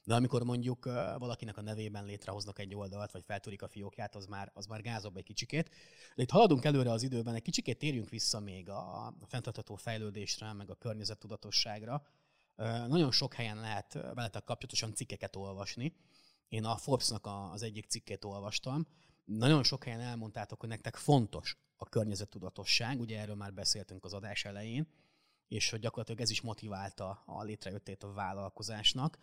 De amikor mondjuk valakinek a nevében létrehoznak egy oldalt, vagy feltúrik a fiókját, az már, az már gázabb egy kicsikét. De itt haladunk előre az időben, egy kicsikét térjünk vissza még a fenntartható fejlődésre, meg a környezettudatosságra. Nagyon sok helyen lehet veletek kapcsolatosan cikkeket olvasni. Én a Forbes-nak az egyik cikkét olvastam. Nagyon sok helyen elmondtátok, hogy nektek fontos a környezettudatosság, ugye erről már beszéltünk az adás elején, és hogy gyakorlatilag ez is motiválta a létrejöttét a vállalkozásnak.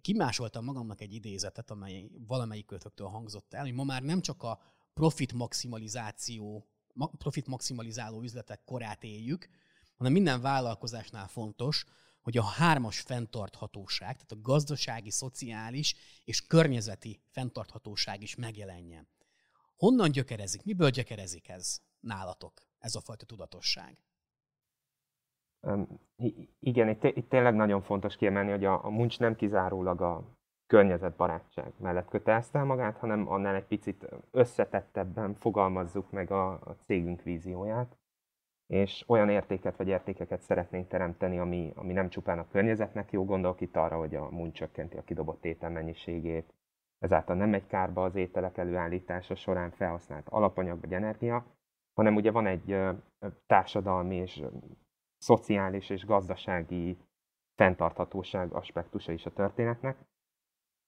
Kimásoltam magamnak egy idézetet, amely valamelyik kötöktől hangzott el, hogy ma már nem csak a profit maximalizáció, profit maximalizáló üzletek korát éljük, hanem minden vállalkozásnál fontos, hogy a hármas fenntarthatóság, tehát a gazdasági, szociális és környezeti fenntarthatóság is megjelenjen. Honnan gyökerezik? Miből gyökerezik ez nálatok, ez a fajta tudatosság? Igen, itt, itt tényleg nagyon fontos kiemelni, hogy a, a muncs nem kizárólag a környezetbarátság mellett kötelezte magát, hanem annál egy picit összetettebben fogalmazzuk meg a, a cégünk vízióját, és olyan értéket vagy értékeket szeretnénk teremteni, ami, ami nem csupán a környezetnek jó, gondolok itt arra, hogy a muncs csökkenti a kidobott étel mennyiségét, ezáltal nem megy kárba az ételek előállítása során felhasznált alapanyag vagy energia, hanem ugye van egy társadalmi és szociális és gazdasági fenntarthatóság aspektusa is a történetnek.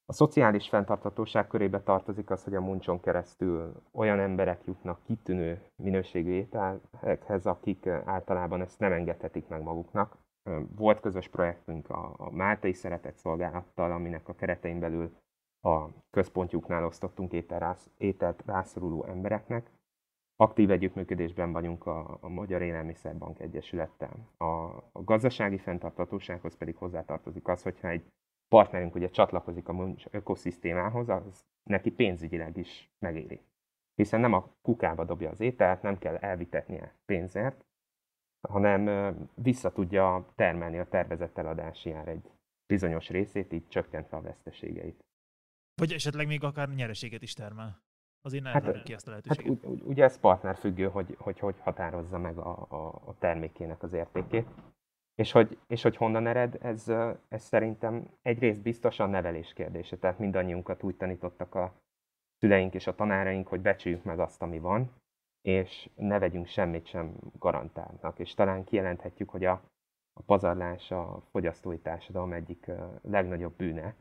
A szociális fenntarthatóság körébe tartozik az, hogy a muncson keresztül olyan emberek jutnak kitűnő minőségű ételekhez, akik általában ezt nem engedhetik meg maguknak. Volt közös projektünk a, a Máltai Szeretett Szolgálattal, aminek a keretein belül a központjuknál osztottunk ételt, ételt rászoruló embereknek. Aktív együttműködésben vagyunk a, a Magyar Élelmiszerbank Egyesülettel. A, a gazdasági fenntartatósághoz pedig hozzátartozik az, hogyha egy partnerünk ugye csatlakozik a muncs ökoszisztémához, az neki pénzügyileg is megéri. Hiszen nem a kukába dobja az ételt, nem kell elvitetnie pénzért, hanem vissza tudja termelni a tervezett eladási ár egy bizonyos részét, így csökkentve a veszteségeit. Vagy esetleg még akár nyereséget is termel. Azért hát, ki ezt a hát lehetőséget. Hát ugye ez partnerfüggő, hogy hogy, hogy határozza meg a, a, a termékének az értékét. És hogy, és hogy honnan ered, ez, ez szerintem egyrészt biztosan nevelés kérdése. Tehát mindannyiunkat úgy tanítottak a szüleink és a tanáraink, hogy becsüljük meg azt, ami van, és ne vegyünk semmit sem garantálnak. És talán kijelenthetjük, hogy a, a pazarlás a fogyasztói társadalom egyik legnagyobb bűne,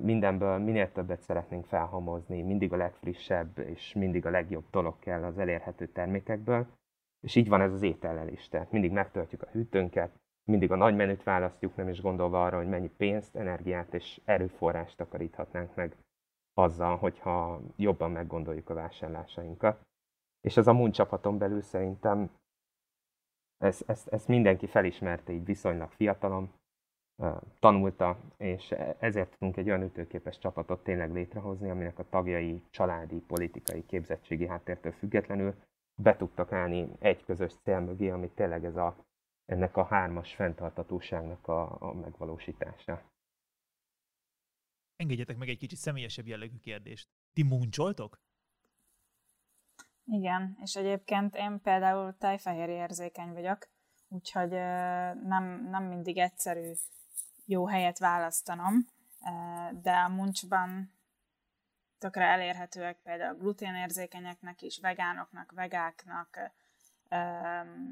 mindenből minél többet szeretnénk felhamozni, mindig a legfrissebb és mindig a legjobb dolog kell az elérhető termékekből, és így van ez az étellel is. Tehát mindig megtöltjük a hűtőnket, mindig a nagy menüt választjuk, nem is gondolva arra, hogy mennyi pénzt, energiát és erőforrást takaríthatnánk meg azzal, hogyha jobban meggondoljuk a vásárlásainkat. És az a Moon csapaton belül szerintem ezt, ezt, ezt mindenki felismerte így viszonylag fiatalom, tanulta, és ezért tudunk egy olyan ütőképes csapatot tényleg létrehozni, aminek a tagjai családi, politikai, képzettségi háttértől függetlenül be tudtak állni egy közös cél mögé, ami tényleg ez a, ennek a hármas fenntartatóságnak a, a megvalósítása. Engedjetek meg egy kicsit személyesebb jellegű kérdést. Ti muncsoltok? Igen, és egyébként én például tejfehér érzékeny vagyok, úgyhogy nem, nem mindig egyszerű jó helyet választanom, de a muncsban tökre elérhetőek például gluténérzékenyeknek is, vegánoknak, vegáknak,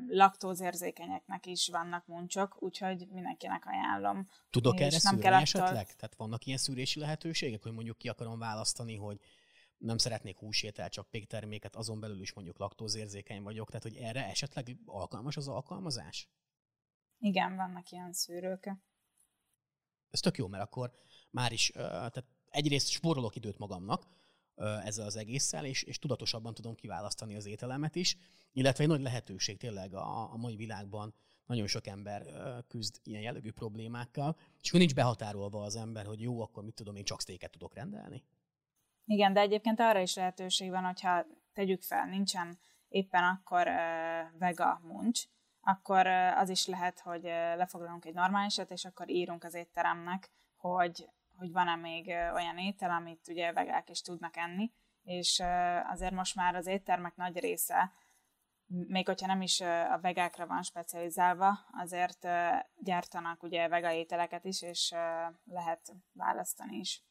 laktózérzékenyeknek is vannak muncsok, úgyhogy mindenkinek ajánlom. Tudok erre szűrni kell esetleg? Attól... Tehát vannak ilyen szűrési lehetőségek, hogy mondjuk ki akarom választani, hogy nem szeretnék húsétel, csak pékterméket, azon belül is mondjuk laktózérzékeny vagyok, tehát hogy erre esetleg alkalmas az alkalmazás? Igen, vannak ilyen szűrők. Ez tök jó, mert akkor már is, tehát egyrészt spórolok időt magamnak, ezzel az egésszel, és, és tudatosabban tudom kiválasztani az ételemet is, illetve egy nagy lehetőség tényleg a, a mai világban nagyon sok ember küzd ilyen jellegű problémákkal, és akkor nincs behatárolva az ember, hogy jó, akkor mit tudom, én csak sztéket tudok rendelni. Igen, de egyébként arra is lehetőség van, hogyha tegyük fel, nincsen éppen akkor uh, vega muncs, akkor az is lehet, hogy lefoglalunk egy normálisat, és akkor írunk az étteremnek, hogy hogy van-e még olyan étel, amit ugye vegák is tudnak enni, és azért most már az éttermek nagy része, még hogyha nem is a vegákra van specializálva, azért gyártanak ugye vega ételeket is, és lehet választani is.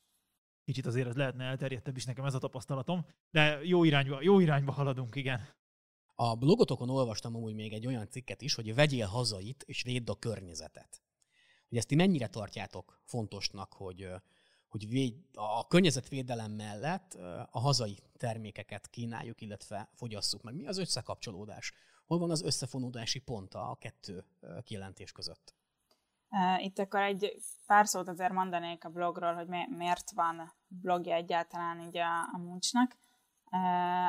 Kicsit azért ez lehetne elterjedtebb is nekem ez a tapasztalatom, de jó irányba, jó irányba haladunk, igen. A blogotokon olvastam amúgy még egy olyan cikket is, hogy vegyél hazait és védd a környezetet hogy ezt ti mennyire tartjátok fontosnak, hogy, hogy véd, a környezetvédelem mellett a hazai termékeket kínáljuk, illetve fogyasszuk meg. Mi az összekapcsolódás? Hol van az összefonódási pont a kettő kijelentés között? Itt akkor egy pár szót azért mondanék a blogról, hogy miért van blogja egyáltalán így a, a Muncsnak.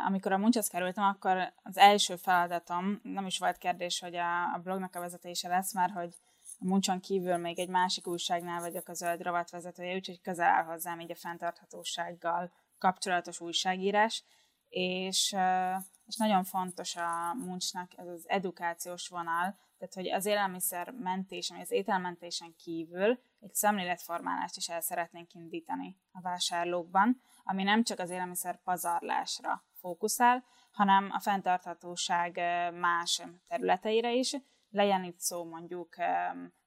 Amikor a Muncshoz kerültem, akkor az első feladatom, nem is volt kérdés, hogy a, a blognak a vezetése lesz, mert hogy a Muncson kívül még egy másik újságnál vagyok a zöld rovatvezetője, úgyhogy közel áll hozzám így a fenntarthatósággal kapcsolatos újságírás, és, és nagyon fontos a Muncsnak ez az edukációs vonal, tehát hogy az élelmiszer mentés, ami az ételmentésen kívül egy szemléletformálást is el szeretnénk indítani a vásárlókban, ami nem csak az élelmiszer pazarlásra fókuszál, hanem a fenntarthatóság más területeire is, legyen itt szó mondjuk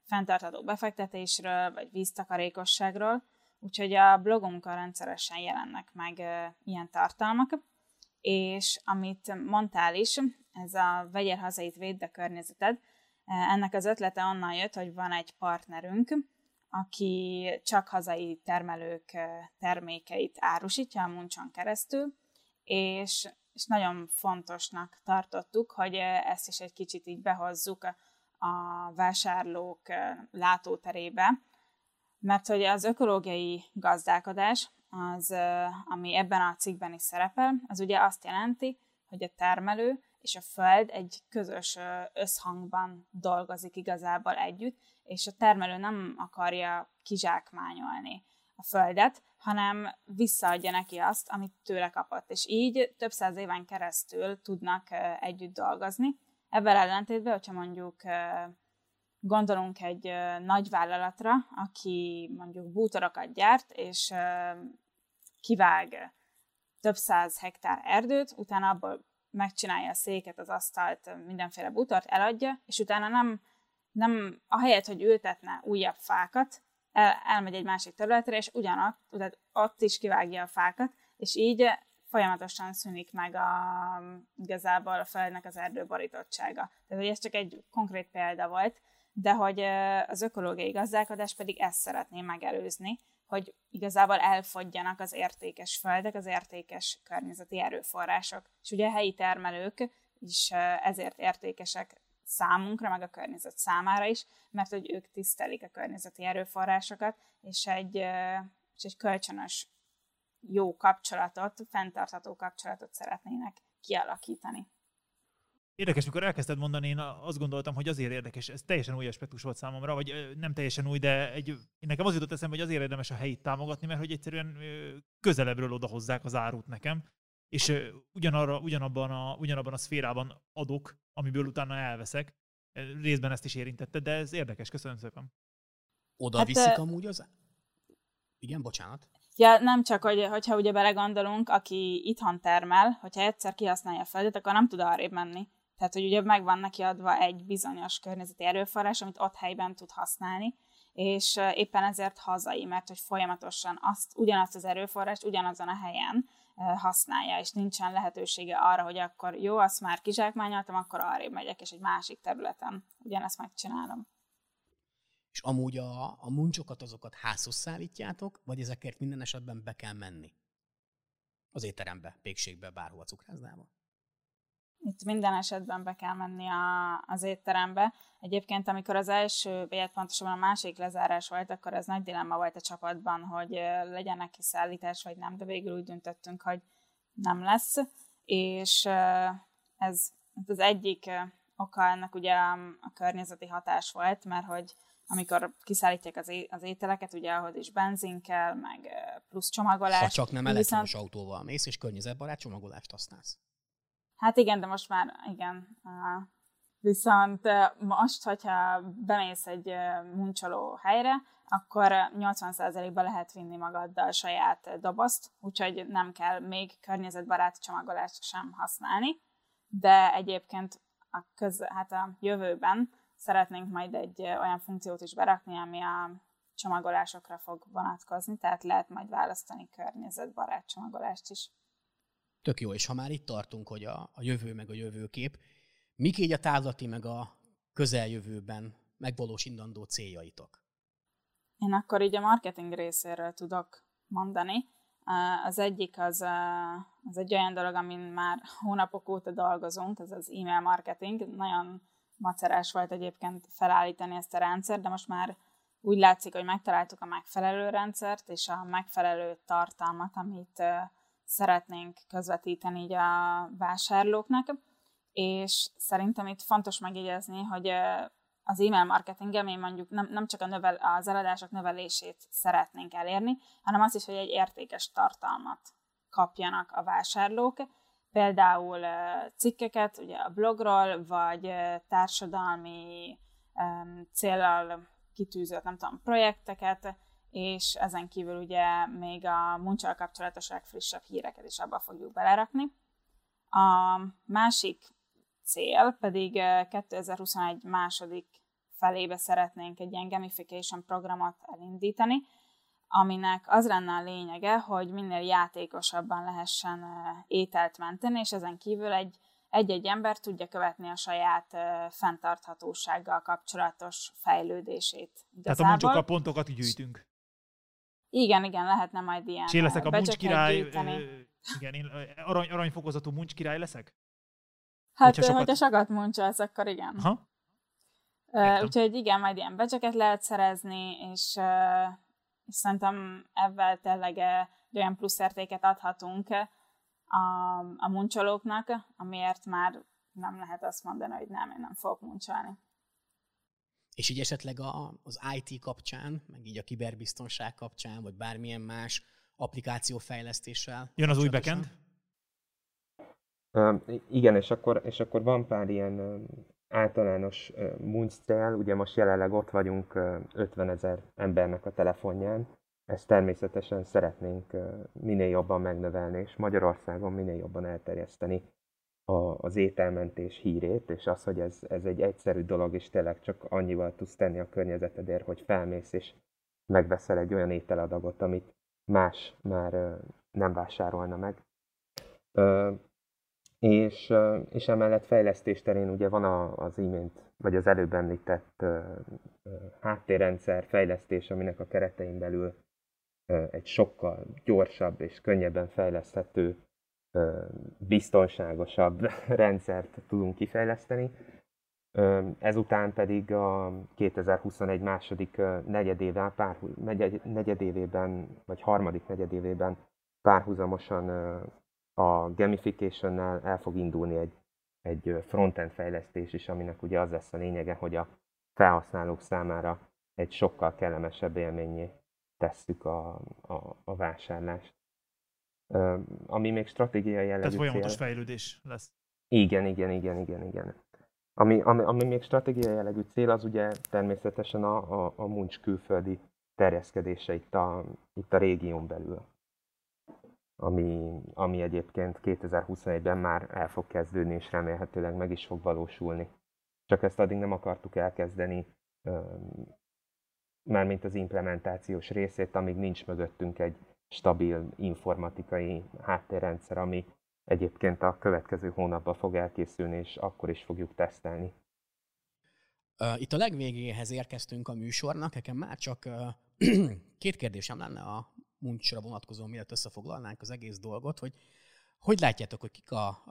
fenntartható befektetésről, vagy víztakarékosságról, úgyhogy a blogunkon rendszeresen jelennek meg ilyen tartalmak, és amit mondtál is, ez a vegyél hazait, védd a környezeted, ennek az ötlete onnan jött, hogy van egy partnerünk, aki csak hazai termelők termékeit árusítja a Muncson keresztül, és és nagyon fontosnak tartottuk, hogy ezt is egy kicsit így behozzuk a vásárlók látóterébe, mert hogy az ökológiai gazdálkodás, az, ami ebben a cikkben is szerepel, az ugye azt jelenti, hogy a termelő és a föld egy közös összhangban dolgozik igazából együtt, és a termelő nem akarja kizsákmányolni a földet, hanem visszaadja neki azt, amit tőle kapott. És így több száz éven keresztül tudnak együtt dolgozni. Ebben ellentétben, hogyha mondjuk gondolunk egy nagy vállalatra, aki mondjuk bútorokat gyárt, és kivág több száz hektár erdőt, utána abból megcsinálja a széket, az asztalt, mindenféle bútort, eladja, és utána nem, nem ahelyett, hogy ültetne újabb fákat, el, elmegy egy másik területre, és ugyanott, tehát ott is kivágja a fákat, és így folyamatosan szűnik meg a, igazából a földnek az erdőborítottsága. Tehát, hogy ez csak egy konkrét példa volt, de hogy az ökológiai gazdálkodás pedig ezt szeretné megelőzni, hogy igazából elfogyjanak az értékes földek, az értékes környezeti erőforrások. És ugye a helyi termelők is ezért értékesek számunkra, meg a környezet számára is, mert hogy ők tisztelik a környezeti erőforrásokat, és egy, és egy kölcsönös jó kapcsolatot, fenntartható kapcsolatot szeretnének kialakítani. Érdekes, mikor elkezdted mondani, én azt gondoltam, hogy azért érdekes, ez teljesen új aspektus volt számomra, vagy nem teljesen új, de egy, nekem az jutott eszembe, hogy azért érdemes a helyit támogatni, mert hogy egyszerűen közelebbről odahozzák az árut nekem, és ugyanarra, ugyanabban, a, ugyanabban a szférában adok, amiből utána elveszek. Részben ezt is érintette, de ez érdekes, köszönöm szépen. Oda hát, viszik amúgy az... Igen, bocsánat. Ja, nem csak, hogy, hogyha ugye belegondolunk, aki itthon termel, hogyha egyszer kihasználja a földet, akkor nem tud arrébb menni. Tehát, hogy ugye megvan neki adva egy bizonyos környezeti erőforrás, amit ott helyben tud használni, és éppen ezért hazai, mert hogy folyamatosan azt, ugyanazt az erőforrást ugyanazon a helyen használja, és nincsen lehetősége arra, hogy akkor jó, azt már kizsákmányoltam, akkor arrébb megyek, és egy másik területen ugyanezt megcsinálom. És amúgy a, a muncsokat, azokat házhoz szállítjátok, vagy ezekért minden esetben be kell menni? Az étterembe, pékségbe, bárhova cukrászdába? Itt minden esetben be kell menni a, az étterembe. Egyébként, amikor az első, vagy pontosabban a másik lezárás volt, akkor ez nagy dilemma volt a csapatban, hogy legyen neki szállítás, vagy nem, de végül úgy döntöttünk, hogy nem lesz. És ez az egyik oka ennek ugye a környezeti hatás volt, mert hogy amikor kiszállítják az, é- az ételeket, ugye ahhoz is benzin kell, meg plusz csomagolás. Ha csak nem elektromos viszont... autóval mész, és környezetbarát csomagolást használsz. Hát igen, de most már igen. Viszont most, hogyha bemész egy muncsoló helyre, akkor 80%-ba lehet vinni magaddal saját dobozt, úgyhogy nem kell még környezetbarát csomagolást sem használni. De egyébként a, köz, hát a jövőben szeretnénk majd egy olyan funkciót is berakni, ami a csomagolásokra fog vonatkozni, tehát lehet majd választani környezetbarát csomagolást is. Tök jó, és ha már itt tartunk, hogy a, a jövő meg a jövőkép, mik így a távlati meg a közeljövőben megvalósítandó céljaitok? Én akkor így a marketing részéről tudok mondani. Az egyik az, az egy olyan dolog, amin már hónapok óta dolgozunk, ez az e-mail marketing. Nagyon macerás volt egyébként felállítani ezt a rendszert, de most már úgy látszik, hogy megtaláltuk a megfelelő rendszert, és a megfelelő tartalmat, amit szeretnénk közvetíteni így a vásárlóknak, és szerintem itt fontos megjegyezni, hogy az e-mail marketingem én mondjuk nem, nem csak a növel, az eladások növelését szeretnénk elérni, hanem azt is, hogy egy értékes tartalmat kapjanak a vásárlók, például cikkeket ugye a blogról, vagy társadalmi célral kitűzött, nem tudom, projekteket, és ezen kívül ugye még a muncsal kapcsolatos legfrissebb híreket is abba fogjuk belerakni. A másik cél pedig 2021 második felébe szeretnénk egy ilyen gamification programot elindítani, aminek az lenne a lényege, hogy minél játékosabban lehessen ételt menteni, és ezen kívül egy egy-egy ember tudja követni a saját fenntarthatósággal kapcsolatos fejlődését. Igazából. Tehát a pontokat gyűjtünk. Igen, igen, lehetne majd ilyen És én leszek a muncs király, igen, én arany, aranyfokozatú muncs király leszek? Hát, hogyha sokat, hogyha sokat muncsolsz, akkor igen. Ha? Uh, úgyhogy igen, majd ilyen becseket lehet szerezni, és, uh, és szerintem ebben tényleg egy olyan plusz értéket adhatunk a, a muncsolóknak, amiért már nem lehet azt mondani, hogy nem, én nem fogok muncsolni. És így esetleg a, az IT kapcsán, meg így a kiberbiztonság kapcsán, vagy bármilyen más applikációfejlesztéssel. Jön az új backend? Uh, igen, és akkor, és akkor van pár ilyen uh, általános uh, muncél, ugye most jelenleg ott vagyunk uh, 50 ezer embernek a telefonján, ezt természetesen szeretnénk uh, minél jobban megnövelni, és Magyarországon minél jobban elterjeszteni a, az ételmentés hírét, és az, hogy ez, ez egy egyszerű dolog, és tényleg csak annyival tudsz tenni a környezetedért, hogy felmész és megveszel egy olyan ételadagot, amit más már nem vásárolna meg. És, és emellett fejlesztés terén ugye van az imént, vagy az előbb említett háttérrendszer fejlesztés, aminek a keretein belül egy sokkal gyorsabb és könnyebben fejleszthető biztonságosabb rendszert tudunk kifejleszteni. Ezután pedig a 2021 második negyedével, pár, negyedévében, vagy harmadik negyedévében párhuzamosan a gamification el fog indulni egy, egy frontend fejlesztés is, aminek ugye az lesz a lényege, hogy a felhasználók számára egy sokkal kellemesebb élményé tesszük a, a, a vásárlást ami még stratégiai jellegű Tehát folyamatos cél. fejlődés lesz. Igen, igen, igen, igen, igen. Ami, ami, ami még stratégiai jellegű cél, az ugye természetesen a, a, a muncs külföldi terjeszkedése itt a, itt a régión belül. Ami, ami egyébként 2021-ben már el fog kezdődni, és remélhetőleg meg is fog valósulni. Csak ezt addig nem akartuk elkezdeni, mármint az implementációs részét, amíg nincs mögöttünk egy, stabil informatikai háttérrendszer, ami egyébként a következő hónapban fog elkészülni, és akkor is fogjuk tesztelni. Itt a legvégéhez érkeztünk a műsornak, nekem már csak két kérdésem lenne a muncsra vonatkozó, mielőtt összefoglalnánk az egész dolgot, hogy hogy látjátok, hogy kik a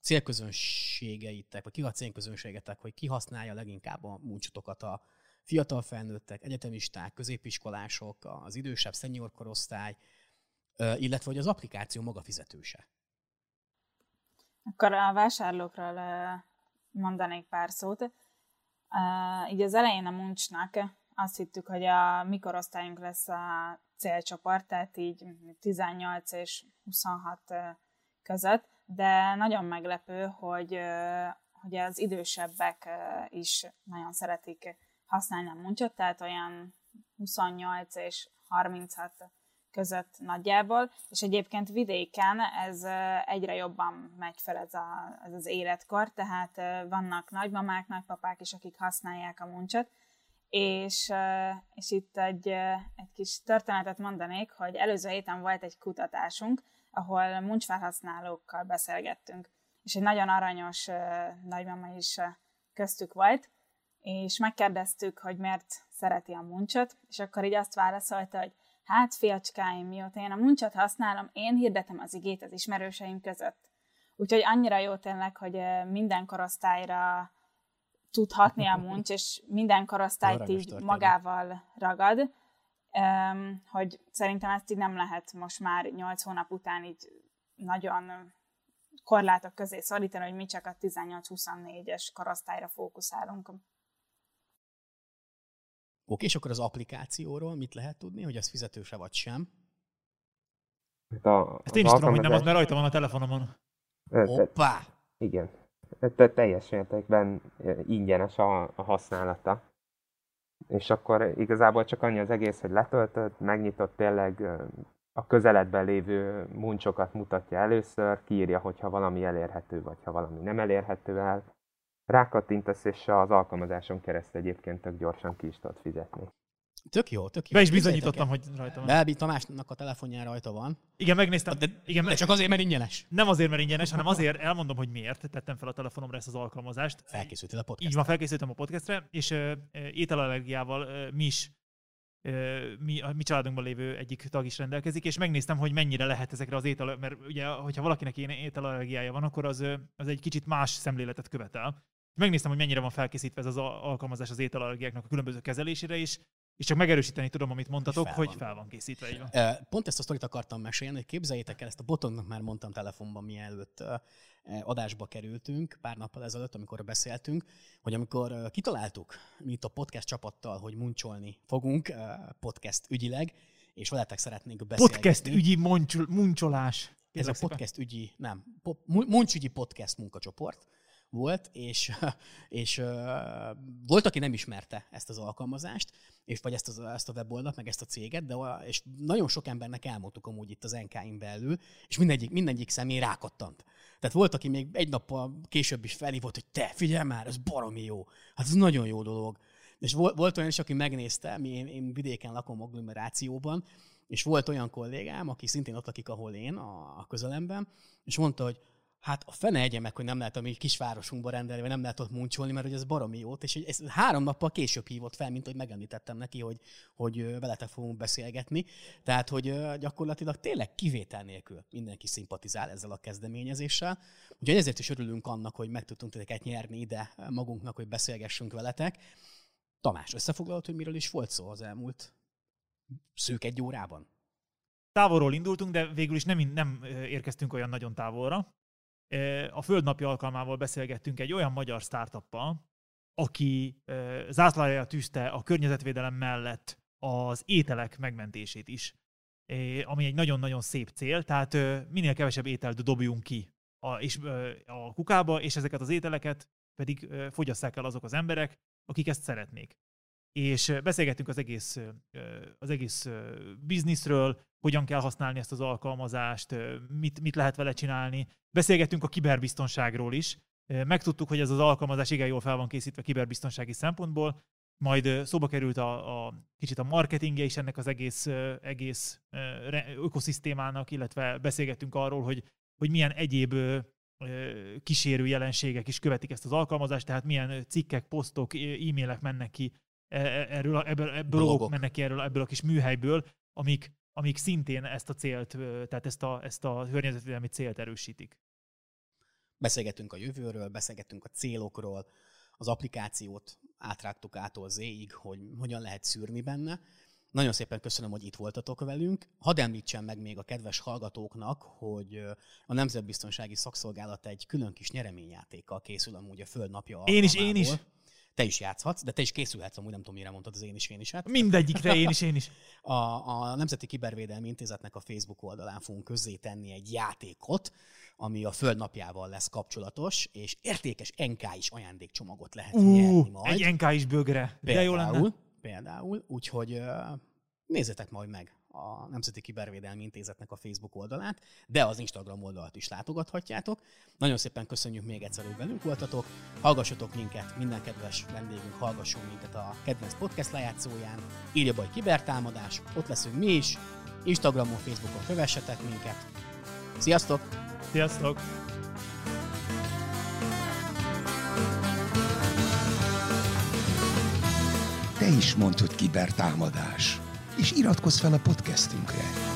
célközönségeitek, vagy kik a célközönségetek, hogy ki használja leginkább a muncsotokat a fiatal felnőttek, egyetemisták, középiskolások, az idősebb senior korosztály, illetve hogy az applikáció maga fizetőse? Akkor a vásárlókról mondanék pár szót. Így az elején a muncsnak azt hittük, hogy a mikorosztályunk lesz a célcsoport, tehát így 18 és 26 között, de nagyon meglepő, hogy, hogy az idősebbek is nagyon szeretik használni a muncsot, tehát olyan 28 és 36 között nagyjából, és egyébként vidéken ez egyre jobban megy fel ez, a, ez az életkor, tehát vannak nagymamák, nagypapák is, akik használják a muncsot, és, és itt egy, egy kis történetet mondanék, hogy előző héten volt egy kutatásunk, ahol muncsfelhasználókkal beszélgettünk, és egy nagyon aranyos nagymama is köztük volt, és megkérdeztük, hogy miért szereti a muncsot, és akkor így azt válaszolta, hogy hát fiacskáim, mióta én a muncsot használom, én hirdetem az igét az ismerőseim között. Úgyhogy annyira jó tényleg, hogy minden korosztályra tudhatni a muncs, és minden korosztályt így történet. magával ragad, hogy szerintem ezt így nem lehet most már 8 hónap után így nagyon korlátok közé szorítani, hogy mi csak a 18-24-es korosztályra fókuszálunk. Oké, és akkor az applikációról mit lehet tudni, hogy ez fizetőse vagy sem? Hát a, Ezt én is tudom, hogy nem az, mert rajta van a telefonomon. Hoppá! Igen. Tehát teljes mértékben ingyenes a, a használata. És akkor igazából csak annyi az egész, hogy letöltött, megnyitott tényleg a közeledben lévő muncsokat mutatja először, kiírja, hogyha valami elérhető, vagy ha valami nem elérhető el, rákattintasz, és az alkalmazáson keresztül egyébként tök gyorsan ki is tudod fizetni. Tök jó, tök jó. Be is bizonyítottam, hogy rajta van. Belbi Tamásnak a telefonján rajta van. Igen, megnéztem. De, igen, de csak azért, mert ingyenes. Nem azért, mert ingyenes, hanem azért elmondom, hogy miért tettem fel a telefonomra ezt az alkalmazást. Felkészültél a podcastra. Így van, felkészültem a podcastre, és uh, ételallergiával uh, mi is mi, a mi családunkban lévő egyik tag is rendelkezik, és megnéztem, hogy mennyire lehet ezekre az étel, mert ugye, hogyha valakinek ilyen ételallergiája van, akkor az, az egy kicsit más szemléletet követel. Megnéztem, hogy mennyire van felkészítve ez az alkalmazás az ételallergiáknak a különböző kezelésére is, és csak megerősíteni tudom, amit mondtatok, fel hogy fel van készítve. Így van. Pont ezt a sztorit akartam mesélni, hogy képzeljétek el, ezt a botonnak már mondtam telefonban, mielőtt adásba kerültünk, pár nappal ezelőtt, amikor beszéltünk, hogy amikor kitaláltuk mi itt a podcast csapattal, hogy muncsolni fogunk podcast ügyileg, és veletek szeretnénk beszélni. Podcast ügyi muncsolás. Ez a podcast ügyi, nem, muncsügyi podcast munkacsoport, volt, és, és volt, aki nem ismerte ezt az alkalmazást, és vagy ezt, az, ezt a weboldalt, meg ezt a céget, de és nagyon sok embernek elmondtuk amúgy itt az NK-in belül, és mindegyik, mindegyik személy rákattant. Tehát volt, aki még egy nappal később is felhívott, hogy te, figyelj már, ez baromi jó. Hát ez nagyon jó dolog. És volt, volt olyan is, aki megnézte, mi, én, én vidéken lakom agglomerációban, és volt olyan kollégám, aki szintén ott lakik, ahol én, a, a közelemben, és mondta, hogy hát a fene egye meg, hogy nem lehet a mi kisvárosunkba rendelni, vagy nem lehet ott muncsolni, mert hogy ez baromi jót, és ez három nappal később hívott fel, mint hogy megemlítettem neki, hogy, hogy veletek fogunk beszélgetni. Tehát, hogy gyakorlatilag tényleg kivétel nélkül mindenki szimpatizál ezzel a kezdeményezéssel. Úgyhogy ezért is örülünk annak, hogy meg tudtunk titeket nyerni ide magunknak, hogy beszélgessünk veletek. Tamás, összefoglalod, hogy miről is volt szó az elmúlt szűk egy órában? Távolról indultunk, de végül is nem, nem érkeztünk olyan nagyon távolra a Földnapi alkalmával beszélgettünk egy olyan magyar startuppal, aki zászlájára tűzte a környezetvédelem mellett az ételek megmentését is, ami egy nagyon-nagyon szép cél, tehát minél kevesebb ételt dobjunk ki a, és, a kukába, és ezeket az ételeket pedig fogyasszák el azok az emberek, akik ezt szeretnék és beszélgettünk az egész, az egész bizniszről, hogyan kell használni ezt az alkalmazást, mit, mit lehet vele csinálni. Beszélgettünk a kiberbiztonságról is. Megtudtuk, hogy ez az alkalmazás igen jól fel van készítve kiberbiztonsági szempontból, majd szóba került a, a kicsit a marketingje is ennek az egész, egész ökoszisztémának, illetve beszélgettünk arról, hogy, hogy milyen egyéb kísérő jelenségek is követik ezt az alkalmazást, tehát milyen cikkek, posztok, e-mailek mennek ki erről, ebből, ebből blogok mennek ki erről, ebből a kis műhelyből, amik, amik szintén ezt a célt, tehát ezt a, ezt a környezetvédelmi célt erősítik. Beszélgettünk a jövőről, beszélgettünk a célokról, az applikációt átrágtuk ától Z-ig, hogy hogyan lehet szűrni benne. Nagyon szépen köszönöm, hogy itt voltatok velünk. Hadd említsem meg még a kedves hallgatóknak, hogy a Nemzetbiztonsági Szakszolgálat egy külön kis nyereményjátékkal készül amúgy a Föld napja Én is, én is. Te is játszhatsz, de te is készülhetsz, amúgy nem tudom, mire mondtad az én is, én is. Hát. Mindegyikre én is, én is. A, a Nemzeti Kibervédelmi Intézetnek a Facebook oldalán fogunk közzétenni egy játékot, ami a Föld napjával lesz kapcsolatos, és értékes NK is ajándékcsomagot lehet uh, nyerni majd. Egy NK is bögre. Például, De jó lenne. Például, úgyhogy nézzétek majd meg a Nemzeti Kibervédelmi Intézetnek a Facebook oldalát, de az Instagram oldalt is látogathatjátok. Nagyon szépen köszönjük még egyszer, hogy velünk voltatok. Hallgassatok minket, minden kedves vendégünk hallgasson minket a kedvenc podcast lejátszóján. Írja hogy kibertámadás, ott leszünk mi is. Instagramon, Facebookon kövessetek minket. Sziasztok! Sziasztok! Te is mondtad kibertámadás és iratkozz fel a podcastünkre.